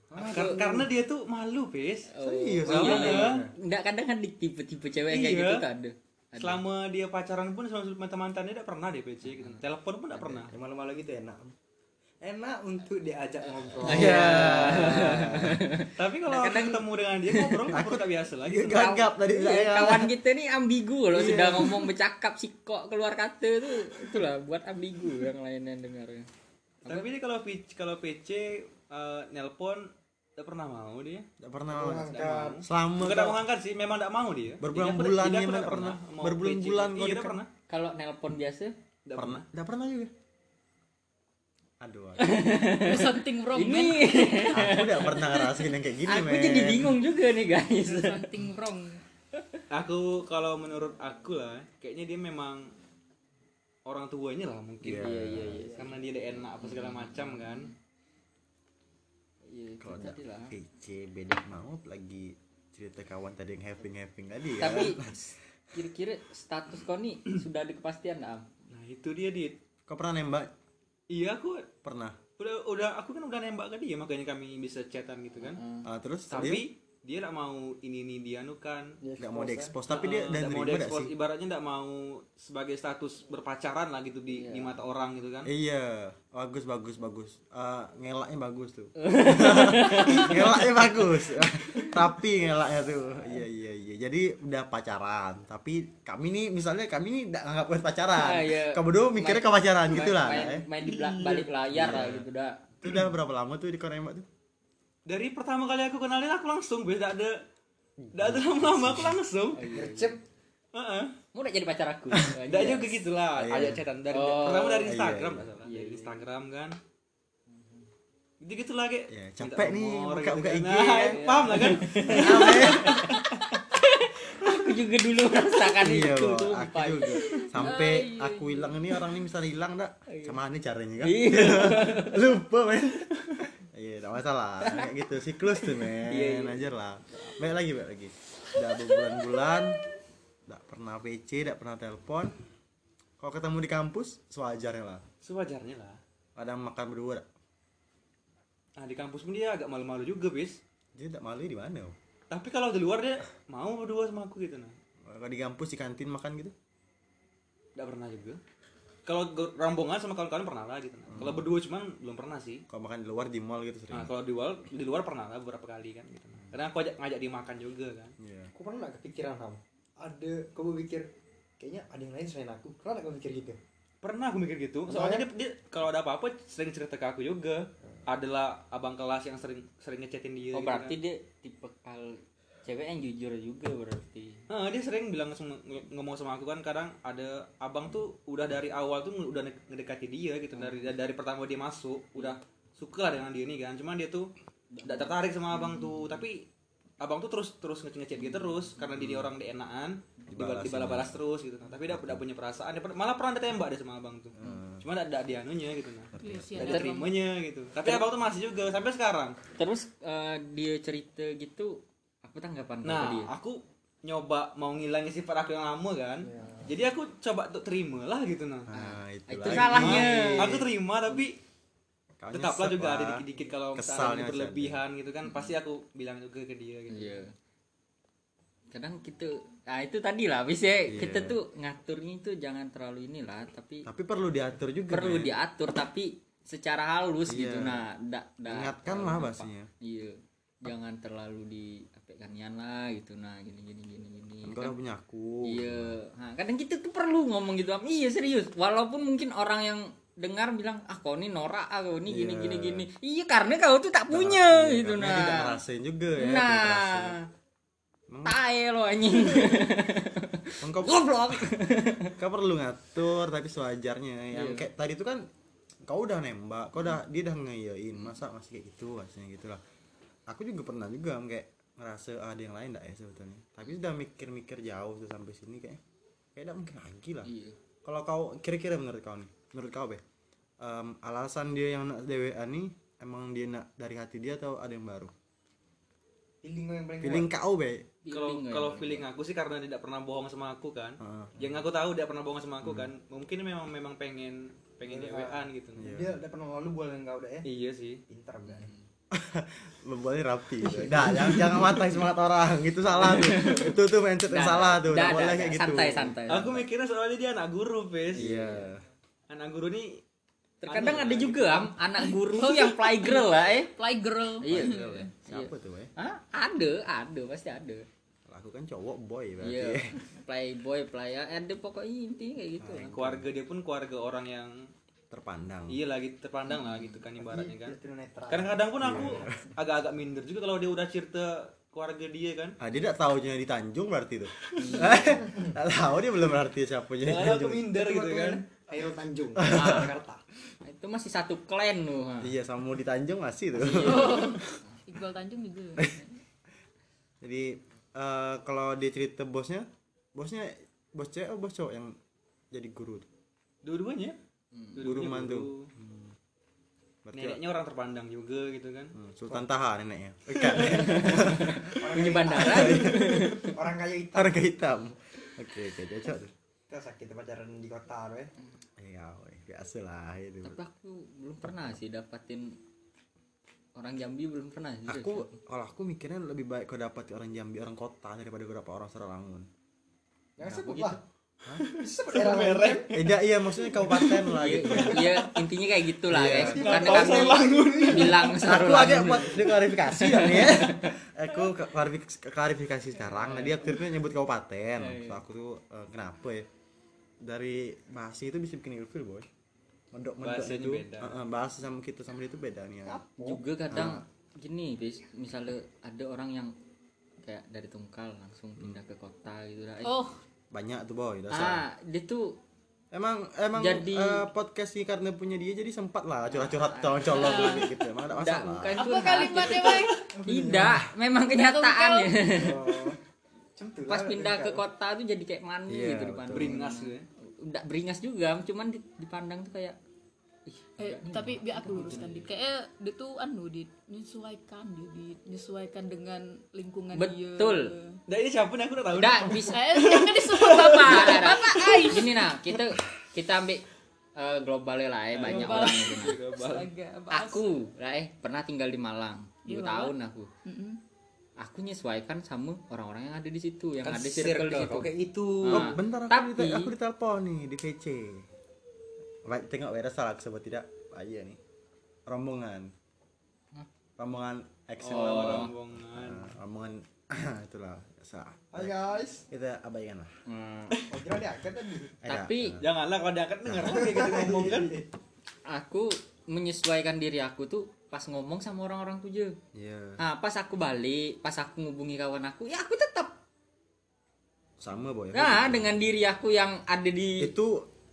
Kar- karena dia tuh malu bes serius Oh, iya, Sama. iya. Nggak kadang kan tipe-tipe cewek yang kayak Iya. gitu kan ada. Ada. selama dia pacaran pun selama mantan-mantannya tidak pernah deh PC gitu telepon pun tidak pernah Yang malu-malu gitu enak. Enak untuk diajak ngobrol. Iya. *laughs* tapi kalau aku ketemu dengan dia ngobrol ngobrol tak biasa lagi gitu. gagap tadi Iya, saya kawan kita nih ambigu loh sudah ngomong bercakap sih kok keluar kata tuh itulah buat ambigu yang lain yang dengar tapi kalau PC kalau PC eh, nelpon tidak pernah mau dia. Enggak pernah Mengangkat. selama bukan tidak mengangkat sih. Memang tidak mau dia. Berbulan-bulan mana tidak pernah. mau. Berbulan-bulan PC. kau iya pernah. Kalau nelpon biasa? Tidak pernah. enggak pernah juga. Aduh There's *laughs* something wrong man. ini aku enggak pernah ngerasain yang kayak gini aku men. jadi bingung juga nih guys. There's something wrong. aku kalau menurut aku lah kayaknya dia memang orang tuanya lah mungkin. Iya. iya iya iya. Karena dia udah enak apa segala macam kan iya kalau tadi lah. PC beda mau lagi cerita kawan tadi yang having having tadi ya. Tapi kira-kira status kau nih sudah ada kepastian nggak am? Nah itu dia dit. Kau pernah nembak? Iya aku pernah? udah udah aku kan udah nembak ke dia makanya kami bisa chatan gitu kan. Ah, terus? Dia? tapi dia nggak mau ini ini dia nu kan nggak mau diekspos tapi dia dan nggak mau nggak diekspos sih ibaratnya nggak mau sebagai status berpacaran lah gitu di di mata orang gitu kan Iya, bagus bagus bagus. Eh, ngelaknya bagus tuh. *laughs* ngelaknya bagus. *laughs* Rapi ngelaknya tuh. Iya iya iya. Jadi udah pacaran, tapi kami nih misalnya kami nih enggak nganggap kalian pacaran. Ah, iya. Kamu berdua mikirnya ke pacaran main, gitu lah. main, eh. main di balik layar lah gitu dah Itu udah berapa lama tuh di Korea tuh? Dari pertama kali aku kenalin aku langsung beda ada tidak ada lama-lama aku langsung Gercep. Heeh. mau jadi pacar aku *laughs* Tidak juga gitu lah, Iya. ada chatan dari Oh, pertama dari iya, Instagram iya. salah, dari Instagram kan. Gitu gitu lah kayak. Ya, capek nih, nomor buka-buka gitu IG. Nah, ya. paham lah kan? *laughs* aku juga dulu merasakan iya, itu tuh aku juga. Sampai aku hilang ini orang ini misalnya hilang enggak? Sama ini caranya kan? Iya. *laughs* Lupa men. Iya, enggak masalah. Kayak gitu siklus tuh men. Iya, iya. Ajar lah. Baik lagi, baik lagi. Udah berbulan-bulan enggak pernah PC, enggak pernah telepon. Kalau ketemu di kampus, sewajarnya lah. Sewajarnya lah. Ada makan berdua enggak? Nah di kampus pun dia agak malu-malu juga bis. Jadi enggak malu di mana? Tapi kalau di luar dia mau berdua sama aku gitu nah. Kalau di kampus di kantin makan gitu? Tidak pernah juga. Kalau rombongan sama kawan-kawan pernah lah gitu. Nah. Kalau berdua cuman belum pernah sih. Kalau makan di luar di mall gitu sering. Nah kalau di luar di luar pernah lah beberapa kali kan gitu. Nah. Karena aku ajak ngajak dia makan juga kan. Iya. Aku pernah nggak kepikiran kamu? Ada, kau berpikir kayaknya ada yang lain selain aku. Pernah kau mikir gitu? Pernah aku mikir gitu. Soalnya dia, dia kalau ada apa-apa sering cerita ke aku juga. Adalah abang kelas yang sering sering ngechatin dia. oh gitu berarti kan. dia tipe kal cewek yang jujur juga berarti. Nah, dia sering bilang ngomong sama aku kan kadang ada abang tuh udah dari awal tuh udah nge- ngedekati dia gitu dari dari pertama dia masuk udah suka lah dengan dia nih kan cuman dia tuh tidak tertarik sama abang tuh. Tapi abang tuh terus terus ngechat ngechat dia terus karena dia, dia orang dienaan Dibalas dibalas balas terus gitu. Nah. tapi dia tidak punya perasaan dia per- malah pernah ditembak dia sama abang tuh. Cuma tidak ada dianunya gitu nah. Iya ada diterimanya gitu. Tapi abang tuh masih juga sampai sekarang. Terus eh, dia cerita gitu apa tanggapan Nah, dia aku nyoba mau ngilangin sifat aku yang lama kan. Jadi aku coba untuk terima lah gitu nah. Nah, itu, salahnya Aku terima tapi Kau tetaplah juga ada dikit-dikit kalau misalnya berlebihan gitu kan pasti aku bilang juga ke dia gitu. iya kadang kita ah itu tadi lah bisa Iya. kita tuh ngaturnya itu jangan terlalu inilah tapi Tapi perlu diatur juga. perlu men. diatur tapi secara halus Iya. gitu nah ndak ndak Ingatkan lah bahasanya. iya jangan terlalu diapekkan lah gitu nah gini gini gini gini Kan udah punya aku. iya nah, kadang kita tuh perlu ngomong gitu Am. iya serius walaupun mungkin orang yang dengar bilang ah kau ini norak ah kau ini gini Iya. gini gini iya karena kau tuh tak punya Iya, gitu dia tidak nah ngerasain juga ya. nah tae lo anjing *laughs* Emang kau, goblok kau perlu ngatur tapi sewajarnya yang Iya. kayak tadi itu kan kau udah nembak, kau udah dia udah ngeyain masa masih kayak gitu rasanya gitu lah. Aku juga pernah juga kayak ngerasa ada yang lain enggak ya sebetulnya. Tapi sudah mikir-mikir jauh tuh sampai sini kayak kayak enggak mungkin lagi lah. iya Kalau kau kira-kira menurut kau nih, menurut kau be, em, alasan dia yang nak DWA nih emang dia nak dari hati dia atau ada yang baru? Feeling kau yang paling Feeling kau be, Kalau Feeling kalau feeling aku sih karena dia tidak pernah bohong sama aku kan. Heeh. Yang aku tahu dia pernah bohong sama aku kan. Mungkin memang memang pengen pengen Iya. dewean gitu. Iya. Dia udah pernah lalu bulan kau udah ya. Iya sih. Pintar udah. Membuatnya rapi gitu. Dah, jangan jangan matai semangat orang. Itu salah tuh. itu tuh mindset yang salah tuh. Enggak boleh kayak gitu. santai santai Aku mikirnya soalnya dia anak guru, Pes. Iya. Anak guru nih terkadang ada juga am anak guru tuh yang playgirl lah eh Fly girl. iya Siapa tuh, eh? Hah? ada ada pasti ada aku kan cowok boy berarti. iya *laughs* playboy play ada pokoknya intinya kayak gitu lah. keluarga dia pun keluarga orang yang terpandang. Iya lagi terpandang lah gitu kan ibaratnya kan. Tunanetra. kadang-kadang pun aku agak-agak minder juga kalau dia udah cerita keluarga dia kan. Ah dia tidak tahu dia di Tanjung berarti tuh. *laughs* Tidak tahu dia belum berarti siapa jadi Jangan aku minder gitu kan. Aero Tanjung, *laughs* Jakarta. itu masih satu klan loh iya sama di Tanjung masih tuh. *laughs* Iqbal Tanjung juga. Jadi eh, kalau dia cerita bosnya bosnya bos cewek atau bos cowok yang jadi guru tuh? dua-duanya guru Dua-duanya mantu. Berarti neneknya orang terpandang juga gitu kan. Hmm, Sultan Taha neneknya. *laughs* Bukan. punya bandara. Orang kaya hitam. harga hitam. Oke oke cocok tuh Kita sakit pacaran di kota, weh. iya biasa lah itu. Tapi aku belum pernah sih dapatin orang Jambi belum pernah sih aku kalau aku mikirnya lebih baik kau dapat orang Jambi orang kota daripada kau dapat orang Serawangun Jangan sebut gitu? lah. Sebut eh dia, iya maksudnya kabupaten lah gitu. Iya intinya kayak gitulah Iya. guys. Karena kami bilang aku Sarulangun. aja buat klarifikasi kan ya. Aku klarifikasi, klarifikasi sekarang. Nah dia akhirnya nyebut kabupaten. So, aku tuh eh, kenapa ya? Dari bahasa itu bisa bikin ilfil boy. Mendok mendok Bahasanya itu beda. eh, bahasa sama kita sama dia itu beda nih ya. juga kadang gini bis misalnya ada orang yang kayak dari Tungkal langsung pindah ke kota gitu lah. Eh, oh banyak tuh boy dasar. Ah dia tuh emang emang Jadi- eh, podcast ini karena punya dia jadi sempat lah curhat-curhat colong-colong gitu emang ada masalah. bukan apa kalimatnya gitu. bang? Tidak memang kenyataan ya Oh. Pas pindah ke kota tuh jadi kayak manu Iya, gitu dipandang beringas gitu ya? Udah beringas juga cuman di- dipandang tuh kayak Eh, tapi biar aku luruskan di kayak dia tuh anu di menyesuaikan dia di menyesuaikan dengan lingkungan Betul. dia nah ini siapa nih aku udah tahu udah bisa *laughs* eh jangan disebut bapak bapak Ais gini nah kita kita ambil eh, globalnya lah ya banyak Global. orang gitu nah. Bahas. aku lah eh pernah tinggal di Malang Iya, dua Malang. tahun aku Mm-mm. aku nyesuaikan sama orang-orang yang ada di situ yang kan ada circle di situ kayak gitu Oh, Nah, bentar aku, tapi- dite- aku ditelepon nih di VC. Baik, tengok Wera salah aku sebut tidak. Aja nih. Rombongan. Rombongan action Oh. lama. rombongan Nah, rombongan *coughs* itulah biasa. Hai guys. Kita abaikan lah. Hmm, Oh, kira diangkat tadi. Tapi- dah. janganlah kalau diangkat denger kayak gitu ngomong kan *laughs* aku menyesuaikan diri aku tuh pas ngomong sama orang-orang tuh je. Iya, Nah, pas aku balik, pas aku ngubungi kawan aku, ya aku tetap. sama boy. Nah, dengan diri aku yang ada di itu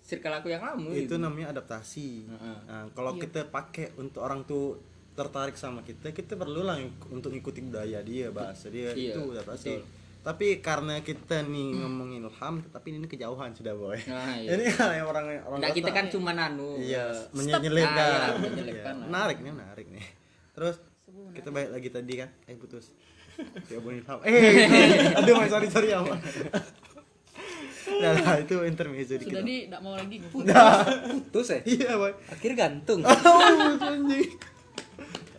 circle aku yang lama itu gitu. namanya adaptasi. Heeh. Nah, kalau kita pakai untuk orang tuh tertarik sama kita, kita perlu lah untuk ngikuti budaya dia, bahasa dia Iya, itu adaptasi. betul. Tapi karena kita nih ngomongin ilham, tapi ini kejauhan sudah boy. Nah, iya. Ini kayak orang orang Nah, kita kan cuma anu. iya eh, menyelipkan. Ah, iya, Iya. Menarik nih, menarik nih. Terus kita balik lagi tadi kan, eh putus. Ya Bung Ilham. Eh, aduh, sorry sorry ya. Nah, nah, itu intermezzo dikit. sudah di tidak mau lagi putus ya Iya, boy. akhir gantung *laughs* Oh, anjing.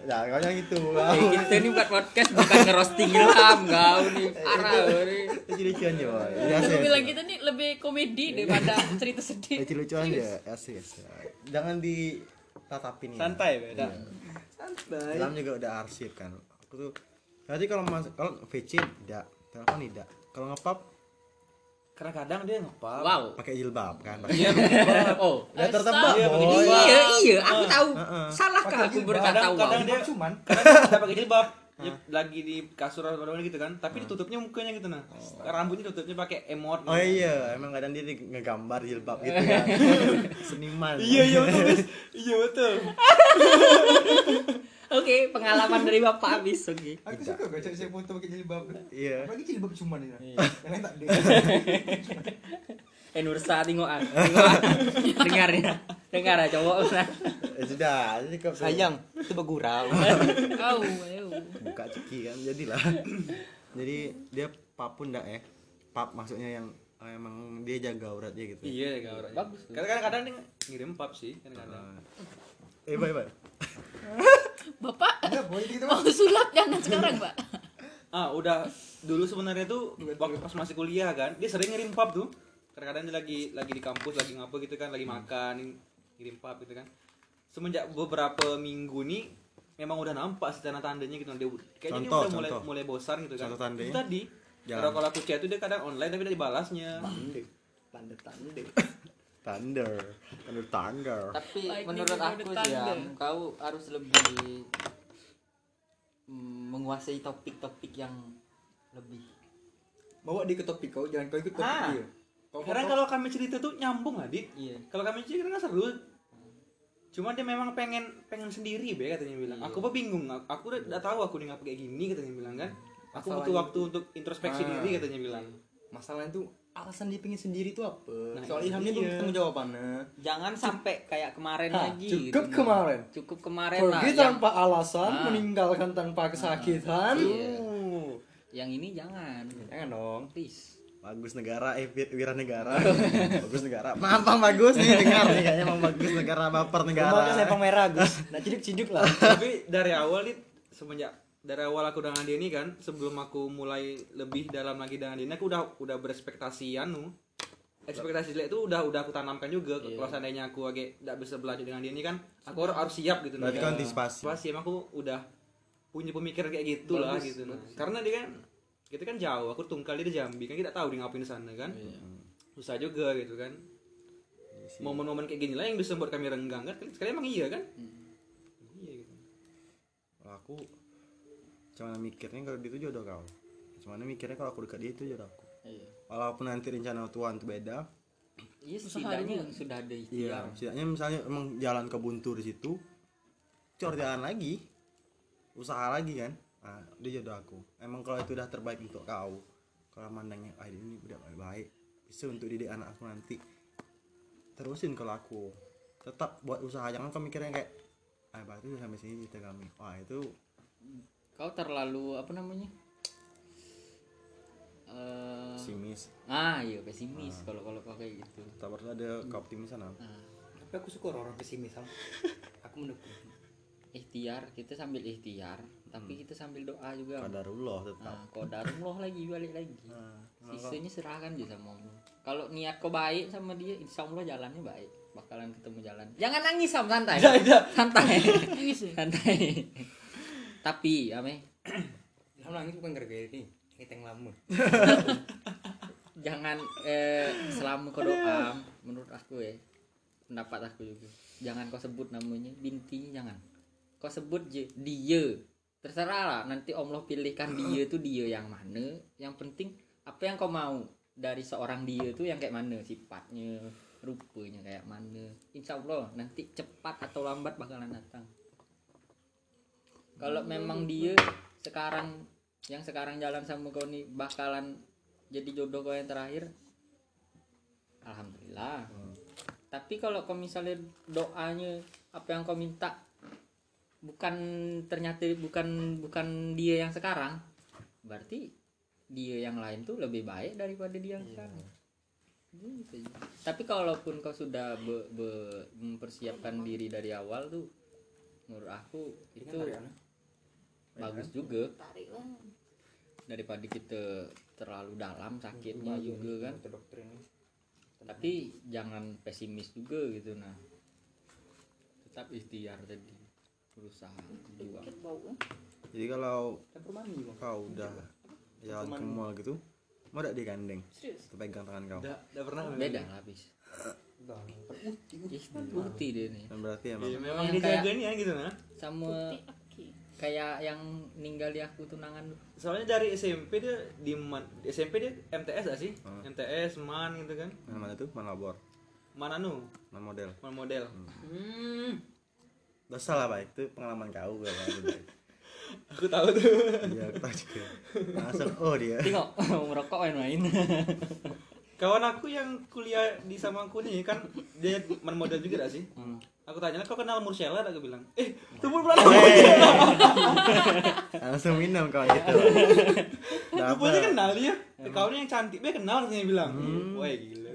Nah, kau yang itu. Eh, kita ini buat podcast bukan ngerosting ilham kau nih parah nih. Lucu-lucuan ya, boy. Ya. bilang kita nih lebih komedi daripada cerita sedih Lucu-lucuan ya, asik asik. Jangan ditatapin ya. santai beda Iya. santai Ilham juga udah arsip kan. Aku tuh Nanti kalau mas kalau VC tidak, telepon tidak. Kalau ngepap karena kadang dia ngepap Wow. pakai jilbab kan. iya Oh. Udah tertebak, Iya, boy. begitu. Iya, iya, aku tahu. Salahkah Pakai aku jilbab. berkata kadang wow? kadang dia Cuman *laughs* kadang dia pakai jilbab Ya, lagi di kasur atau gitu kan tapi ditutupnya mukanya gitu nah rambutnya ditutupnya pakai emot Oh iya, emang kadang dia di- ngegambar jilbab gitu kan. *laughs* Seniman. iya iya betul *laughs* iya betul Oke, pengalaman dari Bapak habis. Oke. aku suka kok saya foto pakai jilbab. Iya. Bagi jilbab cuman ini. Yang lain tak ada. Eh Nursa tengok ah. Ah. Dengar ya. Dengar ah cowok. Eh, sudah, jadi kok itu bergurau Au, au. buka ceki kan jadilah. Jadi dia papun enggak ya? Pap maksudnya yang eh, emang dia jaga aurat dia gitu. iya ya orangnya bagus kadang kadang dia ngirim pap sih kadang-kadang Eh, bye bye. *laughs* bapak Enggak boy gitu mau sulap jangan sekarang pak. Ah udah. Dulu sebenarnya tuh waktu pas masih kuliah kan dia sering ngirim pap tuh. Kadang-kadang dia lagi lagi di kampus lagi ngapa gitu kan lagi makan ngirim pap gitu kan. Semenjak beberapa minggu nih memang udah nampak sih tanda tandanya gitu. Dia kayaknya dia udah mulai contoh. mulai bosan gitu kan. Contoh tandanya? itu tadi kalau kalau aku chat tuh dia kadang online tapi udah dibalasnya. Tanda tanda. Thunder. Thunder Thunder. tapi Lightning menurut aku sih ya kau harus lebih mm, menguasai topik-topik yang lebih Bawa dia ke topik kau, jangan kau ikut topik Ah. dia. Kau Karena kau- kalau kami cerita tuh nyambung lah, Dit. iya Kalau kami cerita kan seru. Cuma dia memang pengen pengen sendiri be katanya bilang. Iya. Aku apa bingung. Aku udah, udah tahu aku nih ngapa kayak gini katanya bilang kan. Aku butuh Masalahnya waktu untuk introspeksi Ah. diri katanya bilang. masalahnya tuh alasan dia pengen sendiri tuh apa? Nah, Soal iya. belum ketemu jawabannya. jangan sampai kayak kemarin Hah, lagi cukup gitu. kemarin. cukup kemarin lah Pergi yang, tanpa alasan, Ah. meninggalkan tanpa kesakitan. Iya. Uh. yang ini jangan Jangan dong. please Bagus negara, eh Wira Wira negara. *laughs* bagus negara. Maaf Bang bagus nih dengar nih kayaknya Bang bagus negara baper negara. Rumahnya saya merah Gus. Nah ciduk-ciduk lah. *laughs* Tapi dari awal Dit, semenjak dari awal aku dengan dia ini kan, sebelum aku mulai lebih dalam lagi dengan dia, ini, aku udah udah berespektasi anu. Ekspektasi jelek itu udah udah aku tanamkan juga. Iya. Kalau seandainya aku agak tidak bisa belajar dengan dia ini kan, aku harus, harus siap gitu. Berarti kau antisipasi. Pasti emang aku udah punya pemikiran kayak gitu lah gitu. Nah. Karena dia kan kita kan jauh, aku tungkal dia di Jambi kan kita tahu dia ngapain di sana kan. Iya. Susah juga gitu kan. Momen-momen kayak gini lah yang bisa buat kami renggang kan. Sekali emang iya kan? Iya gitu. Kalau aku cuma mikirnya kalau dia itu jodoh kau. Cuma mikirnya kalau aku dekat dia itu jodoh aku. iya Walaupun nanti rencana Tuhan itu beda, iya setidaknya sudah ada iya. ikhtiar Setidaknya misalnya emang jalan ke buntu di situ, cor jalan lagi, usaha lagi kan. Nah, dia jodoh aku. Emang kalau itu udah terbaik untuk kau, kalau mandangnya ah ini udah baik-baik, bisa untuk didik anak aku nanti. Terusin kalau aku tetap buat usaha jangan kau mikirnya kayak ah berarti udah sampai sini cerita kami. Wah itu kau terlalu apa namanya? Eh, simis. ah iya pesimis kalau kalau kau kayak gitu. Tetap harus ada keoptimisan nah, Tapi aku suka orang pesimis Sam. *laughs* Aku mendukung. ikhtiar kita sambil ikhtiar tapi kita sambil doa juga Kadarullah tetap. nah kodarullah lagi balik lagi. Nah, sisanya serahkan aja sama Allah. Kalau niat kau baik sama dia insya Allah jalannya baik. Bakalan ketemu jalan. Jangan nangis sam santai. Santai. Nangis. Ya? santai tapi ame. Ilham nangis bukan gara-gara ini. Kita yang lama. *laughs* jangan eh, selama kau doa menurut aku ya. Pendapat aku juga. Jangan kau sebut namanya. Bintinya jangan. Kau sebut je dia. Terserah lah. Nanti Allah pilihkan dia tuh dia yang mana. Yang penting apa yang kau mau dari seorang dia tuh yang kayak mana? Sifatnya rupanya kayak mana. Insya Allah nanti cepat atau lambat bakalan datang kalau memang dia sekarang yang sekarang jalan sama kau nih bakalan jadi jodoh kau yang terakhir alhamdulillah. Tapi kalau kau misalnya doanya apa yang kau minta bukan ternyata bukan bukan dia yang sekarang berarti dia yang lain tuh lebih baik daripada dia yang sekarang. Gitu tapi kalaupun kau sudah be- be- mempersiapkan diri dari awal tuh menurut aku itu bagus juga Tarik lah. daripada kita terlalu dalam sakitnya juga kan dokter ini. tapi jangan pesimis juga gitu nah tetap ikhtiar tadi berusaha bau eh. Jadi kalau kau udah jalan ke mall gitu, mau gak digandeng? Serius. Pegang tangan kau? Udah, pernah beda lah habis Bang. ih putih dia nih Dan berarti emang Iya, memang dia ya gitu nah. sama Putih. Kayak yang ninggal di aku tunangan Soalnya dari SMP dia di Man- di SMP dia MTS gak sih? Hmm. MTS, MAN gitu kan. mana mana tuh? Mana labor? Mana nu? Mana model? Man model. hmm Dosa lah baik itu pengalaman kau gak Aku tahu tuh. Iya, aku tahu juga. Langsung oh dia. tengok *laughs* merokok main-main Kawan aku yang kuliah di sama aku nih kan dia man model juga gak sih? Hmm. Aku tanya, kau kenal Mursyela? Aku bilang, eh, pun pernah Langsung minum kawan gitu. Dapat. kenal dia. Kau yang cantik, dia kenal katanya bilang. Wah gila,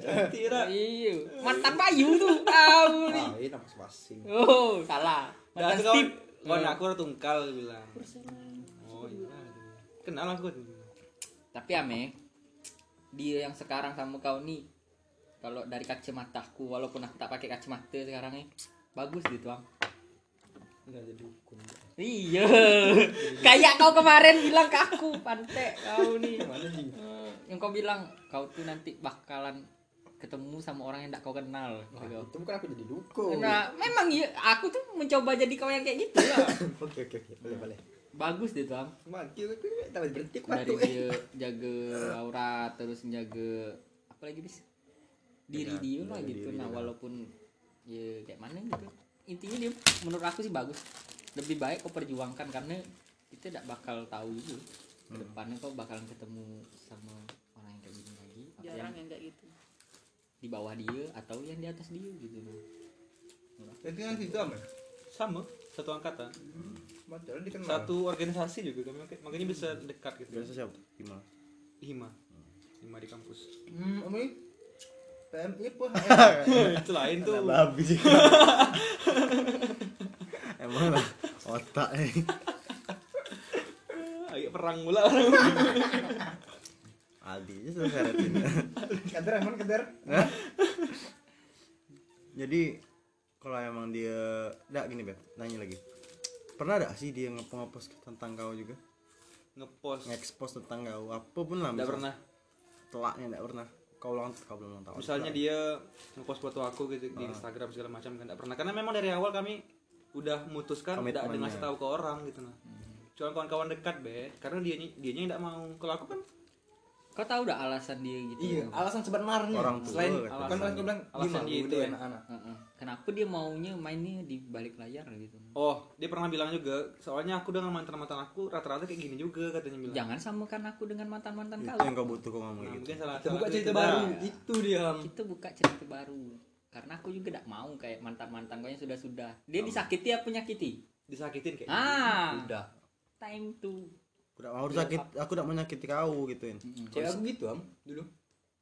cantik Ra. iya mantan Bayu tuh tahu nih Ah, ini nama masing. oh salah Dah mantan Steve kawan aku tungkal dia bilang. Oh iya. Kenal aku. tapi ame dia yang sekarang sama kau nih kalau dari kacamataku walaupun aku tak pakai kacamata sekarang nih bagus gitu bang Enggak jadi hukum. iya *laughs* kayak kau kemarin bilang ke aku pantek kau nih Mana? Eh, yang kau bilang kau tuh nanti bakalan ketemu sama orang yang tidak kau kenal Wah, gitu. itu bukan aku jadi duko Nah, memang iya, aku tuh mencoba jadi kau yang kayak gitu lah. *laughs* oke oke oke boleh boleh Bagus deh tuh, Am. mati aku tak berhenti aku Dari eh dia jaga aurat terus jaga apa lagi bis? Diri dia lah gitu. diri Nah, walaupun ya kayak mana gitu. Intinya dia menurut aku sih bagus. Lebih baik kau perjuangkan karena kita tidak bakal tahu gitu. Hmm. Ke depannya kau bakalan ketemu sama orang yang kayak gini lagi. Yang jarang yang kayak gitu di bawah dia atau yang di atas dia gitu. itu yang situ apa sama satu angkatan dikenal. satu organisasi juga kan makanya- bisa dekat gitu biasa siapa gimana hima hima di kampus Hmm, apa ini? PMI apa? *laughs* itu lain tuh. Babi. Sih *laughs* emang lah otak eh agak perang mula orang *laughs* Aldi aja sudah seretin Kader emang kader. jadi kalau emang dia enggak gini beb. Nanya lagi. Pernah ada sih dia ngepost tentang kau juga? Ngepost. Ngekspos tentang kau. Apa pun lah nggak misal- pernah. Telaknya enggak pernah kau ulang kau belum ulang tahun misalnya dia ngepost foto aku gitu di Instagram segala macam kan nggak pernah. Karena memang dari awal kami udah memutuskan tidak ngasih tahu ke orang gitu nah. Cuma kawan-kawan dekat be. Karena dia dia nggak mau. Kalau aku kan Kau tahu udah alasan dia gitu? Iya, alasan sebenarnya. orang tua Selain kata. kan alasan- aku bilang alasan gimana dia itu itu ya. anak-anak. Heeh. Kenapa dia maunya mainnya di balik layar gitu? oh dia pernah bilang juga soalnya aku dengan mantan mantan aku rata-rata kayak gini juga katanya bilang Jangan samakan aku dengan mantan-mantan itu kau. yang kau butuh kau ngomong Nah, gitu mungkin salah Kita salah buka cerita itu baru. dah. Itu dia. Kita buka cerita baru. Karena aku juga tidak mau kayak mantan-mantan kau yang sudah-sudah. Dia disakiti apa menyakiti? disakitin kayak Ah, Udah. time to. Aku tidak mau sakit aku tidak menyakiti kau gituin Cewek aku gitu am dulu.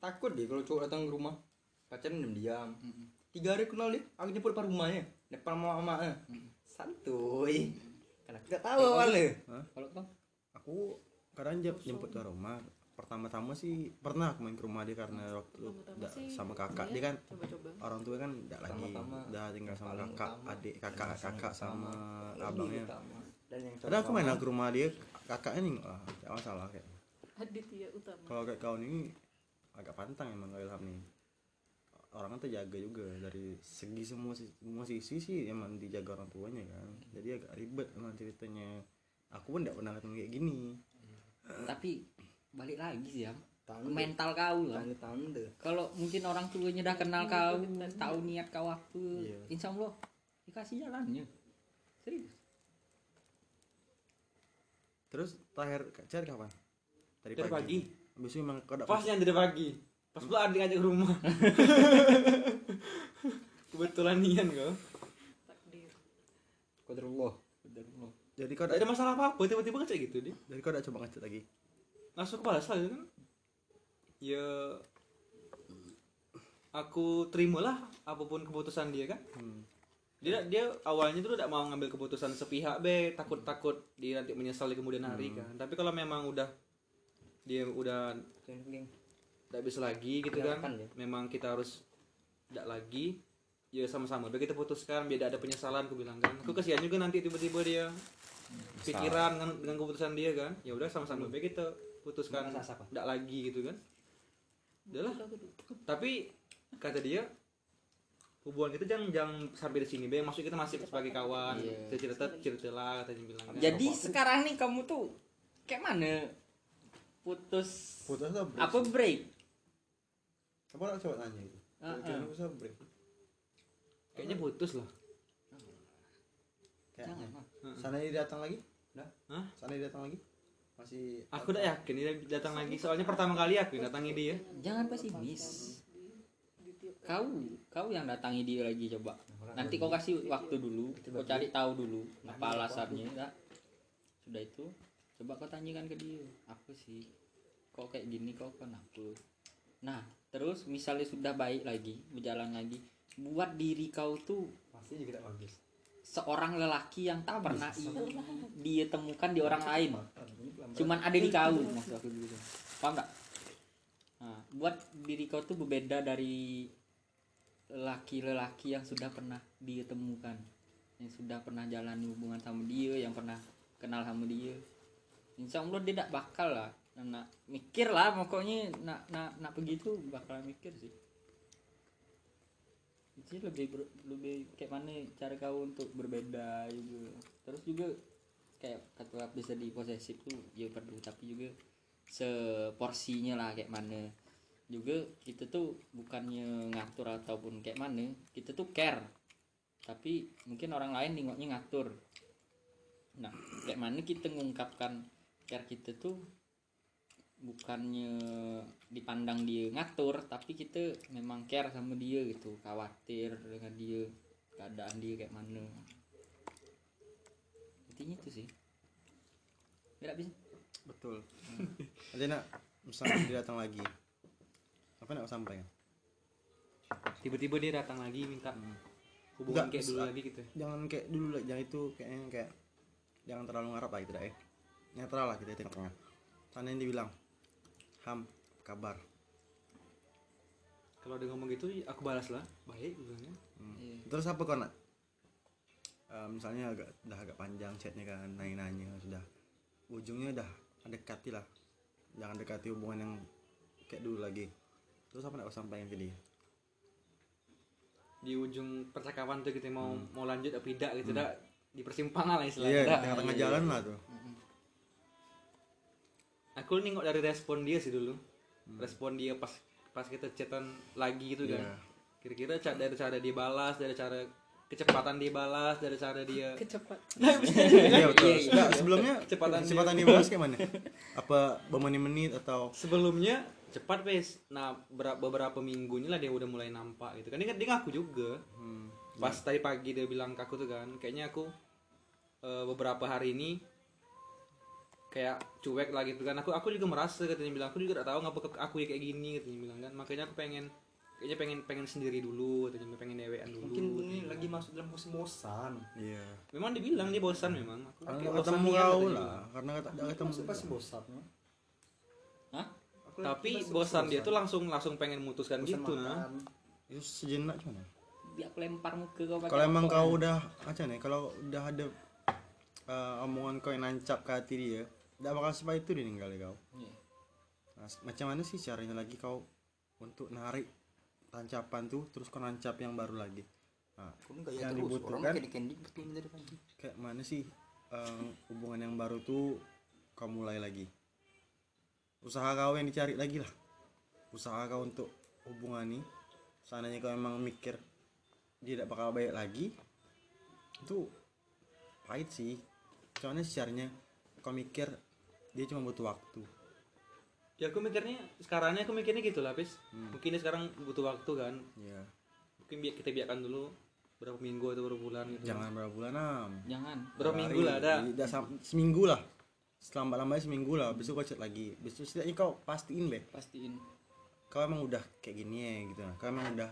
Takut dia kalau cowok datang ke rumah. Pacaran diam-diam. Tiga hari kenal dia, aku jemput depan rumahnya, depan mama-mama. Santuy. Karena kita tahu awalnya. Kalau kau? aku kadang jem- jemput ke rumah pertama-tama sih pernah aku main ke rumah dia karena waktu sih, sama kakak iya, dia kan coba-coba orang tua kan tidak lagi udah tinggal sama kakak utama. adik kakak kakak sama Lebih abangnya. Dan yang aku main ke rumah dia kakaknya nih ah tidak masalah kayak Aditya Utama kalau kayak kau ini agak pantang emang kau Ilham nih orang kan terjaga juga dari segi semua semua sisi sih emang dijaga orang tuanya kan jadi agak ribet emang ceritanya aku pun tidak pernah ketemu kayak gini Tapi balik lagi sih ya. Tanda. mental kau lah. Kalau mungkin orang tuanya udah kenal kau, tahu niat kau apa, Iya. insya Allah dikasih jalannya. Serius. Terus terakhir cari kapan? Tadi dari pagi. Habis itu emang kau pas yang dari pagi. Pas pula adik ajak ke rumah. *laughs* Kebetulan nian kau takdir. Qadarullah. jadi kau ada masalah apa apa tiba-tiba ngecek gitu dia jadi kau udah coba ngechat lagi? Langsung ke balas lah gitu kan. Ya aku terimalah apa pun keputusan dia kan. Hmm. Dia dia awalnya tuh udah mau ngambil keputusan sepihak be. Takut takut dia nanti menyesal di kemudian hari kan. Tapi kalau memang udah dia udah tidak bisa lagi gitu kan ya. memang kita harus tidak lagi. Ya sama-sama. Biar kita putuskan biar tidak ada penyesalan aku bilang kan. Aku kasihan juga nanti tiba-tiba dia pikiran dengan, dengan keputusan dia kan. Ya udah sama-sama. Biar kita putuskan tidak lagi gitu kan. Udahlah. Tapi kata dia hubungan kita jangan jangan sampai di sini be maksud kita masih sebagai kawan Iya. cerita cerita lah katanya bilang kan. Jadi sekarang nih kamu tuh kayak mana? Putus putus apa apa break? apa nak coba nanya itu Ah, ah. putus apa break kayaknya putus lah kayaknya Bang. sana dia datang lagi dah Hah? sana dia datang lagi masih aku udah yakin dia datang lagi soalnya pertama kali aku yang datangi dia Jangan pesimis. Kau, kau yang datangi dia lagi coba. Nanti kau kasih waktu dulu, kau cari tahu dulu apa alasannya, enggak? Sudah itu, coba kau tanyakan ke dia, apa sih? Kok kayak gini kau kenapa? Nah, terus misalnya sudah baik lagi, berjalan lagi, buat diri kau tuh Masih juga tidak bagus. seorang lelaki yang tak pernah dia temukan di orang lain cuman ada di kau maksud aku gitu paham tak nah, buat diri kau tuh berbeda dari lelaki-lelaki yang sudah pernah dia temukan yang sudah pernah jalani hubungan sama dia yang pernah kenal sama dia. Insya Allah dia tidak bakal lah nak mikir lah pokoknya nak nak nak begitu bakal mikir sih. Itu lebih ber- lebih kayak mana cara kau untuk berbeda juga. Terus juga kayak kata bisa di posesif tuh ya perlu tapi juga seporsinya lah kayak mana juga kita tuh bukannya ngatur ataupun kayak mana kita tuh care. Tapi mungkin orang lain nengoknya ngatur. Nah kayak mana kita mengungkapkan care kita tuh bukannya dipandang dia ngatur tapi kita memang care sama dia gitu. Khawatir dengan dia keadaan dia kayak mana. Intinya itu sih. Tidak bisa? Betul. Nanti nak misalnya dia datang lagi apa nak kau sampaikan tiba-tiba dia datang lagi minta hubungan Enggak, kayak dulu lagi gitu jangan kayak dulu lah jangan itu kayaknya kayak jangan terlalu ngarap lah gitu dah ya. Netral lah kita di tengah-tengah sana yang dibilang ham kabar. Kalau dia ngomong gitu aku balas lah. Baik bilangnya Iya. terus apa kau nak? Eh, misalnya agak udah agak panjang chatnya kan nanya-nanya sudah. Ujungnya udah dekati lah jangan dekati hubungan yang kayak dulu lagi terus apa nak kau sampaikan ke dia? Di ujung percakapan tuh kita mau mau lanjut apa tidak gitu dah di persimpangan lah istilahnya iya di dah. tengah-tengah jalan lah tuh. Aku nengok dari respon dia sih dulu. Respon dia pas pas kita chatan lagi gitu kan. Iya. kira-kira ca- dari cara dia balas dari cara kecepatan dia balas dari cara dia *laughs* kecepat *laughs* iya betul. Nggak, sebelumnya Kecepatan kecepatan dia balas kayak mana? Apa bermenit-menit atau sebelumnya cepat wes nah ber- beberapa minggu ini lah dia udah mulai nampak gitu kan. Dia, dia ngaku juga. Hmm, pas tadi pagi dia bilang ke aku tuh kan kayaknya aku eh, beberapa hari ini kayak cuek lah gitu kan. Aku aku juga merasa katanya bilang aku juga gak tahu ngapa aku ya kayak gini katanya bilang kan. Makanya aku pengen kayaknya pengen pengen sendiri dulu katanya pengen dewean dulu mungkin ini lagi masuk dalam musim bosan iya. Memang dibilang dia bosan memang. Aku karena ketemu kau lah. karena ketemu. pasti bosan tapi bosan dia tuh langsung langsung pengen memutuskan bosan gitu nah itu sejenak cuman biar aku lempar muka kau pakai kalau emang kau udah macam nih kalau udah ada eh, omongan kau yang nancap ke hati dia tidak bakal sebaik itu dia ninggalin kau. Iya. Nah, macam mana sih caranya lagi kau untuk narik tancapan tuh terus kau nancap yang baru lagi? Nah, Aku kan gaya yang terus. Orang dibutuhkan kayak mana sih eh, hubungan yang baru tuh kau mulai lagi usaha kau yang dicari lagi lah. Usaha kau untuk hubungan ini seandainya kau emang mikir dia tidak bakal baik lagi itu pahit sih. Soalnya secaranya kau mikir dia cuma butuh waktu. Ya aku mikirnya sekarangnya aku mikirnya gitu lah pis mungkin dia sekarang butuh waktu kan. Ya mungkin bi- kita biarkan dulu berapa minggu atau berapa bulan gitu. Jangan berapa bulan am. Jangan. Berapa minggu lah ada. Tidak seminggu lah selambat lambatnya seminggu lah. Besok kau chat lagi. Besok setidaknya kau pastiin be pastiin. Kau emang udah kayak gini ya gitu. Nah kau emang udah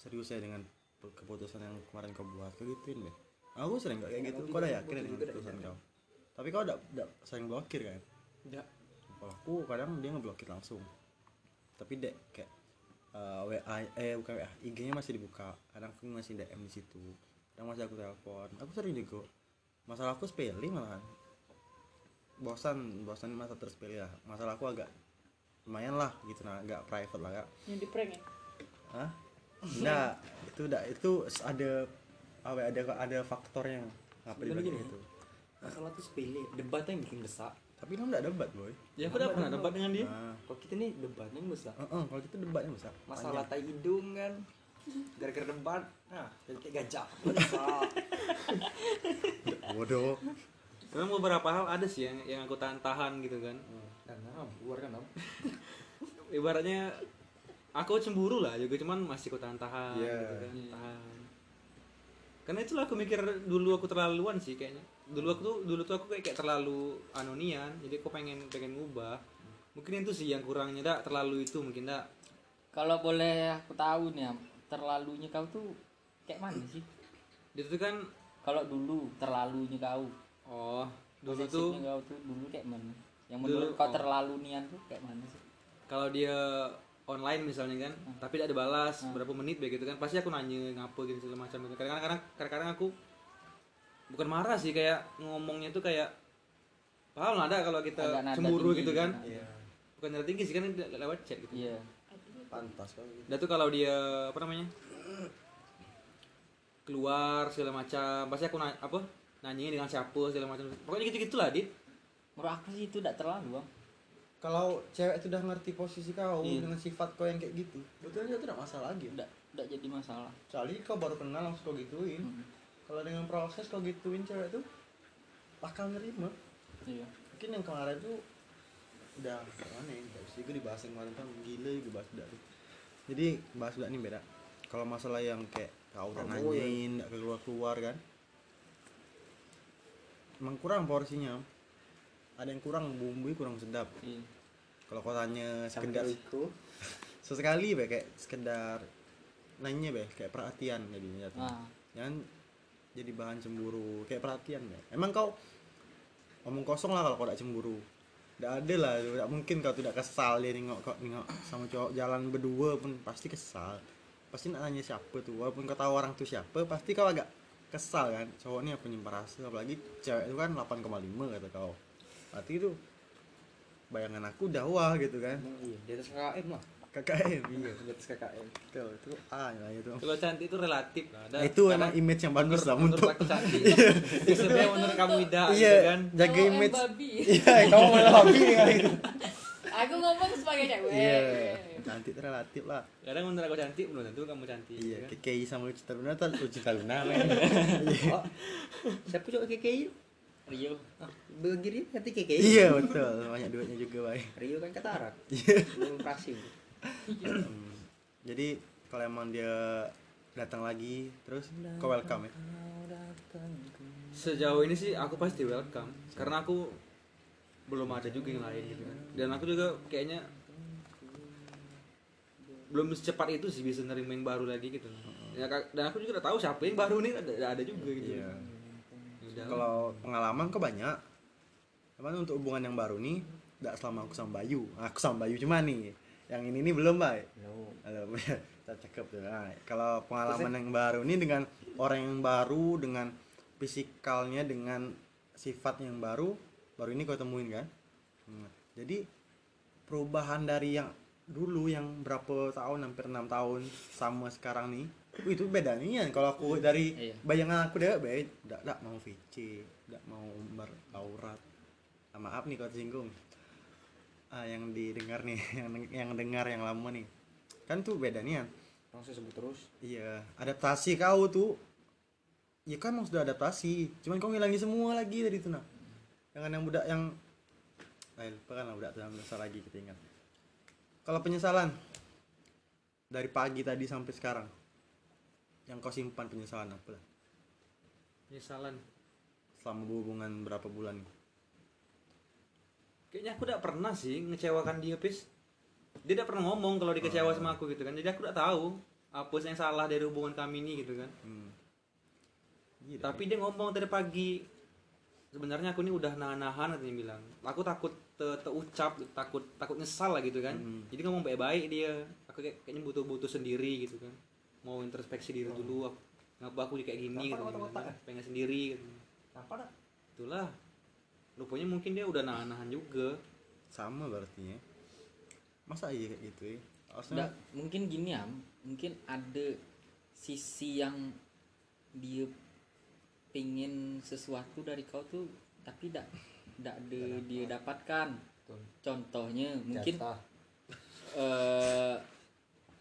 serius ya dengan keputusan yang kemarin kau buat. Kau gituin deh. Aku sering gak kayak gitu. kau udah yakin dengan keputusan kau? Tapi kau udah udah sering blokir kan? Enggak. kalau aku kadang dia ngeblokir langsung. Tapi dek kayak eh, WA eh bukan WA IG-nya masih dibuka. Kadang aku masih DM di situ. Kadang masih aku telepon. Aku sering juga. Masalah aku sepele malahan bosan bosan masa tersepele lah. Masalah aku agak lumayan lah gitu nah agak private lah kak yang di prank ya? Hah? Enggak, itu enggak itu ada apa ya, ada ada faktornya ngapa Sebenarnya dibagi itu masalah tuh sepele debat yang bikin besar. Tapi lu enggak debat boy. Ya aku udah pernah debat. dengan dia. Nah, kalau kita nih debatnya yang besar. Uh-uh, kalau kita debatnya besar. Masalah tai hidung kan. Gara-gara debat nah jadi kayak gajah. *laughs* Besar. Bodoh memang beberapa hal ada sih yang yang aku tahan-tahan gitu kan. Karena keluar kan Am. *laughs* ibaratnya aku cemburu lah juga cuman masih aku tahan-tahan Iya. gitu kan tahan. Karena itulah aku mikir dulu aku terlaluan sih kayaknya. Dulu aku tuh dulu tuh aku kayak, kayak terlalu anonian jadi aku pengen pengen ngubah. Mungkin itu sih yang kurangnya dak. Terlalu itu mungkin dak. Kalau boleh aku tahu nih terlalunya kau tuh kayak mana sih? Itu tuh kan kalau dulu terlalunya kau oh dulu tuh kau tuh dulu kayak mana? Yang Dulu, menurut kau oh. terlalu nian tuh kayak mana sih? Kalau dia online misalnya kan tapi tidak ada balas berapa menit begitu kan pasti aku nanya ngapa gitu segala macam gitu. Kadang-kadang kadang- kadang-kadang aku bukan marah sih kayak ngomongnya tuh kayak paham lah ada kalau kita Agak cemburu tinggi gitu kan? iya. Bukan nada tinggi sih kan le- lewat chat gitu. Iya. Pantas gitu dan tuh kalau dia apa namanya keluar segala macam pasti aku nanya apa nanyain dengan siapa segala macam. Pokoknya gitu gitulah dit. Menurut aku sih itu tidak terlalu bang. Kalau cewek itu udah ngerti posisi kau Iya. dengan sifat kau yang kayak gitu betulnya itu tidak masalah lagi tidak tidak jadi masalah. Soalnya kau baru kenal langsung kau gituin. Mm. kalau dengan proses kau gituin cewek tuh bakal nerima. Iya. Mungkin yang kemarin tuh udah mana ya nggak bisa juga dibahas yang kemarin kan gila juga bahas udah tuh. Jadi bahas udah nih beda kalau masalah yang kayak kau udah nanyain nggak keluar keluar kan emang kurang porsinya. Ada yang kurang bumbu kurang sedap. Iya. Kalau kau tanya sekedar itu. *laughs* Sesekali be kayak sekedar nanya be kayak perhatian jadinya ah. Jangan jadi bahan cemburu kayak perhatian be. Emang kau ngomong kosong lah kalau kau tidak cemburu. Tidak ada lah tidak mungkin kau tidak kesal dia nengok kau nengok sama cowok jalan berdua pun pasti kesal. Pasti nanya siapa tuh walaupun kau tahu orang tuh siapa pasti kau agak kesal kan cowok ini apa nyimpan rasa apalagi cewek itu kan 8,5 kata kau. Berarti itu bayangan aku udah wah gitu kan. Iya di atas KKM lah. KKM iya di atas KKM Betul, itu ah lah itu. Kalau cantik itu relatif lah Nah, itu emang image yang bagus lah menurut untuk aku cantik. *laughs* Itu sebenarnya menurut kamu tidak gitu iya kan. jaga image. Babi. iya kamu malah babi. kali *laughs* itu aku ngomong sebagai cewek. Iya. Cantik relatif lah. Kadang menurut aku cantik belum tentu kamu cantik iya kan? KKI sama Lucita Luna tuh Lucita Luna men. *laughs* Oh siapa cowok KKI Rio. Ah begini nanti KKI iya betul. Banyak duitnya juga baik Rio kan katarak Iya. belum operasi Hmm, jadi kalau emang dia datang lagi terus kau welcome ya? Sejauh ini sih aku pasti welcome. Karena aku belum ada juga yang lain gitu kan. Dan aku juga kayaknya belum secepat itu sih bisa nerima yang baru lagi gitu. Ya, dan aku juga udah tahu siapa yang baru nih ada, ada juga gitu. Iya. Ya kalau pengalaman kau banyak. Cuman untuk hubungan yang baru nih tidak selama aku sama Bayu. Aku sama Bayu cuma nih. Yang ini nih belum baik *laughs* kita cakep tuh. Nah, kalau pengalaman yang baru ini dengan orang yang baru, dengan fisikalnya, dengan sifat yang baru, baru ini kau temuin kan? Hmm, Jadi perubahan dari yang dulu yang berapa tahun, hampir enam tahun sama sekarang nih, wih, itu beda nih kan. Kalau aku dari Iya. bayangan aku deh, baik, tidak mau VC, tidak mau beraurat. Ah, maaf nih kalau tersinggung. Ah, yang didengar nih, *laughs* yang yang dengar yang lama nih kan tuh beda nih kan langsung sebut terus iya adaptasi kau tuh ya kan emang sudah adaptasi cuman kau ngilangin semua lagi tadi tuh nah jangan yang budak yang ah lupa kan lah budak tuh yang besar lagi kita ingat. Kalau penyesalan dari pagi tadi sampai sekarang yang kau simpan penyesalan apa? Lah penyesalan. Selama berhubungan berapa bulan? Kayaknya aku tidak pernah sih ngecewakan dia pis. Dia tidak pernah ngomong kalau dia kecewa sama aku gitu kan. Jadi aku tidak tahu apa yang salah dari hubungan kami ini gitu kan. Hmm. Gila, tapi dia ngomong tadi pagi sebenarnya aku ini udah nahan-nahan katanya bilang. Aku takut te- terucap takut takut nyesal lah gitu kan. Hmm. jadi ngomong baik-baik dia. Aku kayak, kayaknya butuh-butuh sendiri gitu kan. Mau introspeksi diri dulu aku, ngapa aku kayak gini? Gitu pengen sendiri gitu apa dah itulah. Rupanya mungkin dia udah nahan-nahan juga. Sama berarti ya. Masa iya kayak gitu ya? Nggak, mungkin gini ya mungkin ada sisi yang dia pingin sesuatu dari kau tuh tapi tidak tidak ada dia dapatkan contohnya mungkin eh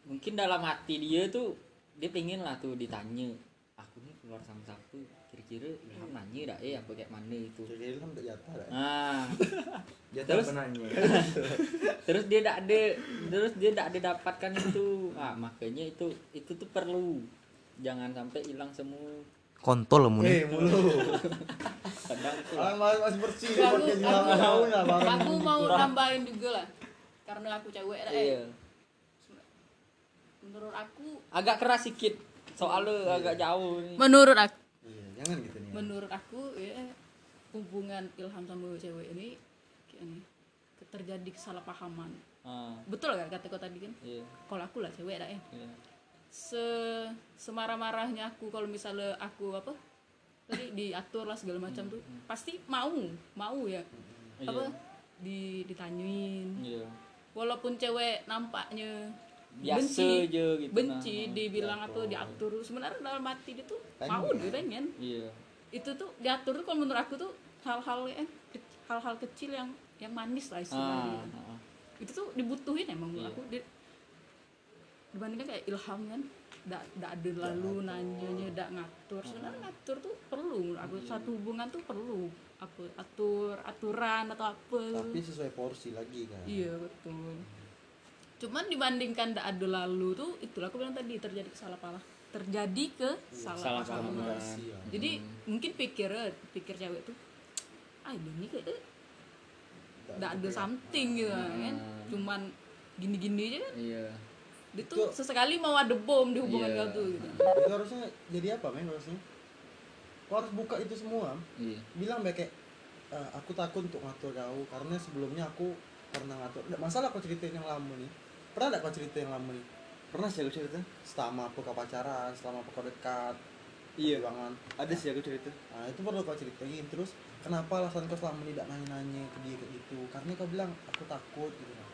mungkin dalam hati dia tuh dia pengen lah tuh ditanya aku nih keluar sama siapa? Kira-kira Ilham nanya dah eh apa kayak mana itu? Kan udah jatah dah nah. *laughs* Jatah Terus? penanya *laughs* terus dia tidak ada terus dia tidak ada dapatkan itu. Ah makanya itu itu tuh perlu. Jangan sampai hilang semua kontol eh mulu. Kadang tuh. Masih bersih aku podcast aku, aku mau nambahin juga lah karena aku cewek lah eh. iya. Menurut aku agak keras sedikit soalnya agak jauh nih menurut aku iya jangan gitu nih menurut aku ya hubungan Ilham sama cewek ini kayak ini terjadi kesalahpahaman. Ah. Betul gak kata kau tadi kan? Iya. Kalau aku lah cewek lah ya iya se semarah-marahnya aku kalau misalnya aku apa tadi diatur lah segala macam tuh pasti mau mau ya apa Iya. di ditanyain iya walaupun cewek nampaknya biasa aja gitu benci nah. dibilang apa diatur sebenarnya dalam hati dia tuh Pengen. mau dia pengen iya itu tuh diatur tuh kalau menurut aku tuh hal-hal eh hal-hal kecil yang yang manis lah ah, istilahnya ah. itu tuh dibutuhin emang menurut Iya. aku Di- dibandingkan kayak ilham kan ndak ndak ada lalu nanyanya ndak ngatur. Sebenarnya ngatur tuh perlu menurut aku satu hubungan tuh perlu. Apa atur aturan atau apa. Tapi sesuai porsi lagi kan. Iya betul. Cuman dibandingkan ndak ada lalu tuh itulah aku bilang tadi terjadi kesalahpahaman terjadi ke salah paham komunikasi ya. jadi mungkin pikir pikir cewek tuh ah ini kayak eh, ndak ada something gitu kan. Cuman gini-gini aja kan. Iya dia tuh sesekali mau ada bom di hubungan kau tuh gitu. Itu harusnya jadi apa men harusnya? Kau harus buka itu semua. Iya. Bilang baik kayak "Eh, aku takut untuk ngatur kau karena sebelumnya aku pernah ngatur. Nggak masalah kau ceritain yang lama nih. Pernah nggak kau cerita yang lama nih? Pernah sih aku cerita. Selama apa kau pacaran selama apa kau dekat Iya. perjuangan ada sih aku cerita. Nah itu perlu kau ceritain. Terus kenapa alasan kau selama ini tidak nanya-nanya ke dia kayak gitu? Karena kau bilang aku takut gitu kan.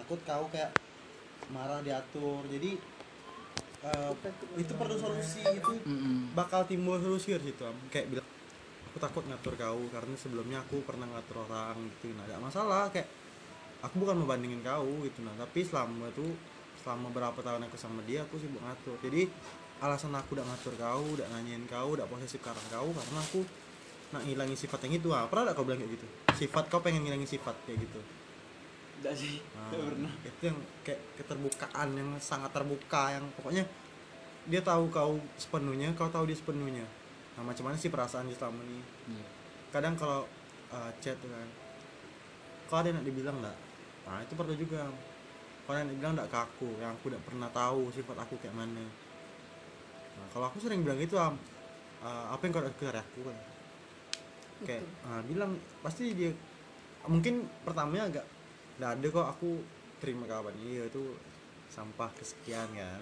Takut kau kayak marah diatur. Jadi eh, itu perlu solusi itu Mm-mm. bakal timbul solusi dari situ kayak bilang aku takut ngatur kau karena sebelumnya aku pernah ngatur orang gitu. Nah gak masalah kayak aku bukan membandingin kau gitu. Nah tapi selama tuh selama berapa tahun aku sama dia aku sibuk ngatur. Jadi alasan aku udah ngatur kau udah nanyain kau udah posesif karena kau karena aku nak ngilangin sifat yang itu. Ah pernah gak kau bilang kayak gitu? Sifat kau pengen ngilangin sifat kayak gitu enggak sih Nah, enggak pernah. itu yang kayak keterbukaan yang sangat terbuka yang pokoknya dia tahu kau sepenuhnya kau tahu dia sepenuhnya. Nah macam mana sih perasaan dia selama ini. Iya. kadang kalau uh, chat kan kau ada yang nak dibilang enggak nah itu perlu juga. Kau ada yang dibilang enggak ke aku? Yang aku tidak pernah tahu sifat aku kayak mana. Nah kalau aku sering bilang gitu am uh, apa yang kau ada dari aku? Kan kayak ah, bilang. Pasti dia mungkin pertamanya agak nggak ada kok aku terima kawan iya itu sampah kesekian kan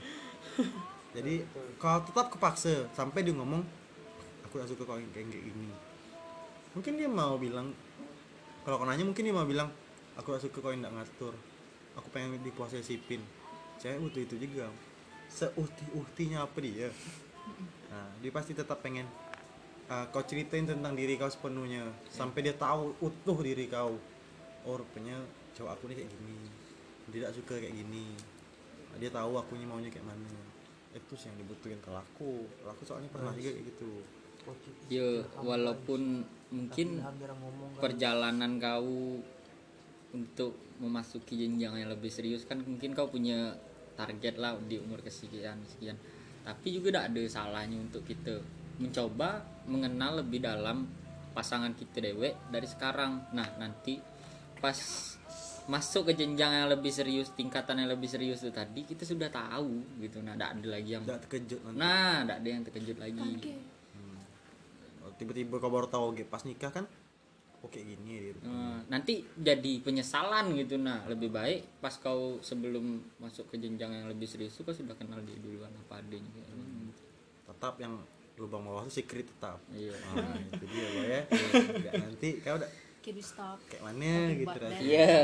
jadi kalau tetap kepaksa sampai dia ngomong aku gak suka yang kayak gini. Mungkin dia mau bilang kalau kau nanya mungkin dia mau bilang aku gak suka yang nggak ngatur. Aku pengen diposesifin cewek butuh itu juga. Seuhti-uhtinya apa dia? Nah dia pasti tetap pengen uh, kau ceritain tentang diri kau sepenuhnya sampai dia tahu utuh diri kau. Oh cowok aku nih kayak gini. Dia tidak suka kayak gini. Dia tahu aku maunya kayak mana. Itu sih yang dibutuhin kalau aku kalau aku soalnya pernah juga kayak gitu. Ya walaupun mungkin perjalanan kau untuk memasuki jenjang yang lebih serius kan mungkin kau punya target lah di umur kesekian sekian. Tapi juga tidak ada salahnya untuk kita mencoba mengenal lebih dalam pasangan kita dewek dari sekarang. Nah nanti pas masuk ke jenjang yang lebih serius tingkatan yang lebih serius itu tadi kita sudah tahu gitu. Nah tidak ada lagi yang tidak terkejut nanti. Nah tidak ada yang terkejut lagi. Oh, tiba-tiba kau baru tahu oke, pas nikah kan oh kayak gini dia Eh, nanti jadi penyesalan gitu. Nah lebih baik pas kau sebelum masuk ke jenjang yang lebih serius tuh kau sudah kenal dia duluan apa adanya kayak gitu. tetap yang lubang bawah itu secret tetap. Iya. Nah, itu dia ya. *laughs* Nggak, nanti kau udah can we stop kayak mana gitu rasanya? Iya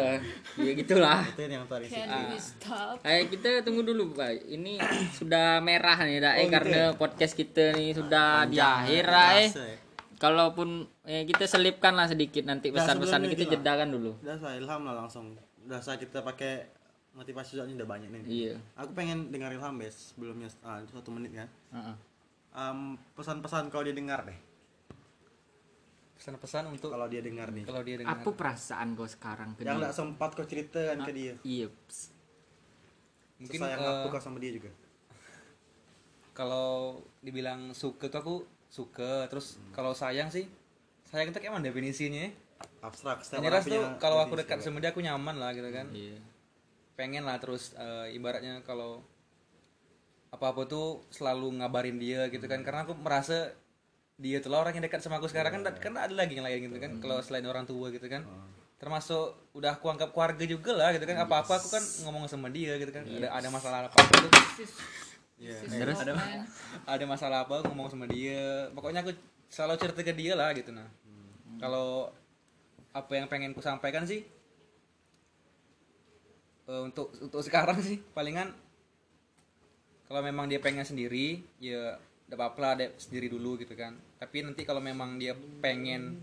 iya gitulah. *laughs* Itu yang can we stop? Kayak kita tunggu dulu pak. Ini *clears throat* sudah merah nih dah eh, Oh, gitu karena ya? podcast kita nih sudah di akhir ya, eh ya. kalaupun eh, kita selipkan lah sedikit nanti pesan-pesan kita gila. jedakan dulu. Udah saya ilham lah langsung. Udah saya kita pakai motivasi soalnya udah banyak nih. Iya. Aku pengen dengar ilham bes sebelumnya ah, satu menit kan Heeh. Em, pesan-pesan kalau dia dengar deh pesan-pesan untuk kalau dia dengar nih. kalau dia dengar. Apa perasaan kau sekarang ke yang dia? nggak sempat kau ceritakan ke dia. iya. Ps. mungkin sayang eh, aku kau sama dia juga. kalau dibilang suka tuh aku suka. Terus kalau sayang sih sayang itu kayak mana definisinya. Ya? abstrak setiap jelas tuh kalau aku dekat sama dia aku nyaman lah gitu kan. Iya. Pengen lah terus eh, ibaratnya kalau apa apa tuh selalu ngabarin dia gitu kan. Karena aku merasa dia tuh lah orang yang dekat sama aku sekarang. Kan kan ada lagi yang lain gitu kan kalau selain orang tua gitu kan. Termasuk udah aku anggap keluarga juga lah gitu kan. Apa apa aku kan ngomong sama dia gitu kan. Ada ada masalah apa Iya. terus? ada ada masalah apa ngomong sama dia. Pokoknya aku selalu cerita ke dia lah gitu nah. Kalau apa yang pengen ku sampaikan sih eh, untuk untuk sekarang sih palingan kalau memang dia pengen sendiri ya udah apa-apa lah deh sendiri dulu gitu kan. Tapi nanti kalau memang dia pengen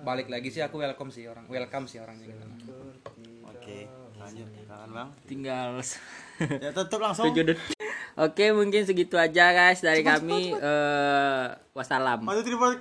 balik lagi sih aku welcome sih orang welcome sih orangnya gitu. Oke lanjut. Kan bang. Tinggal ya tutup langsung. *laughs* Oke, mungkin segitu aja guys dari kami. Eh wassalam. Maju di podcast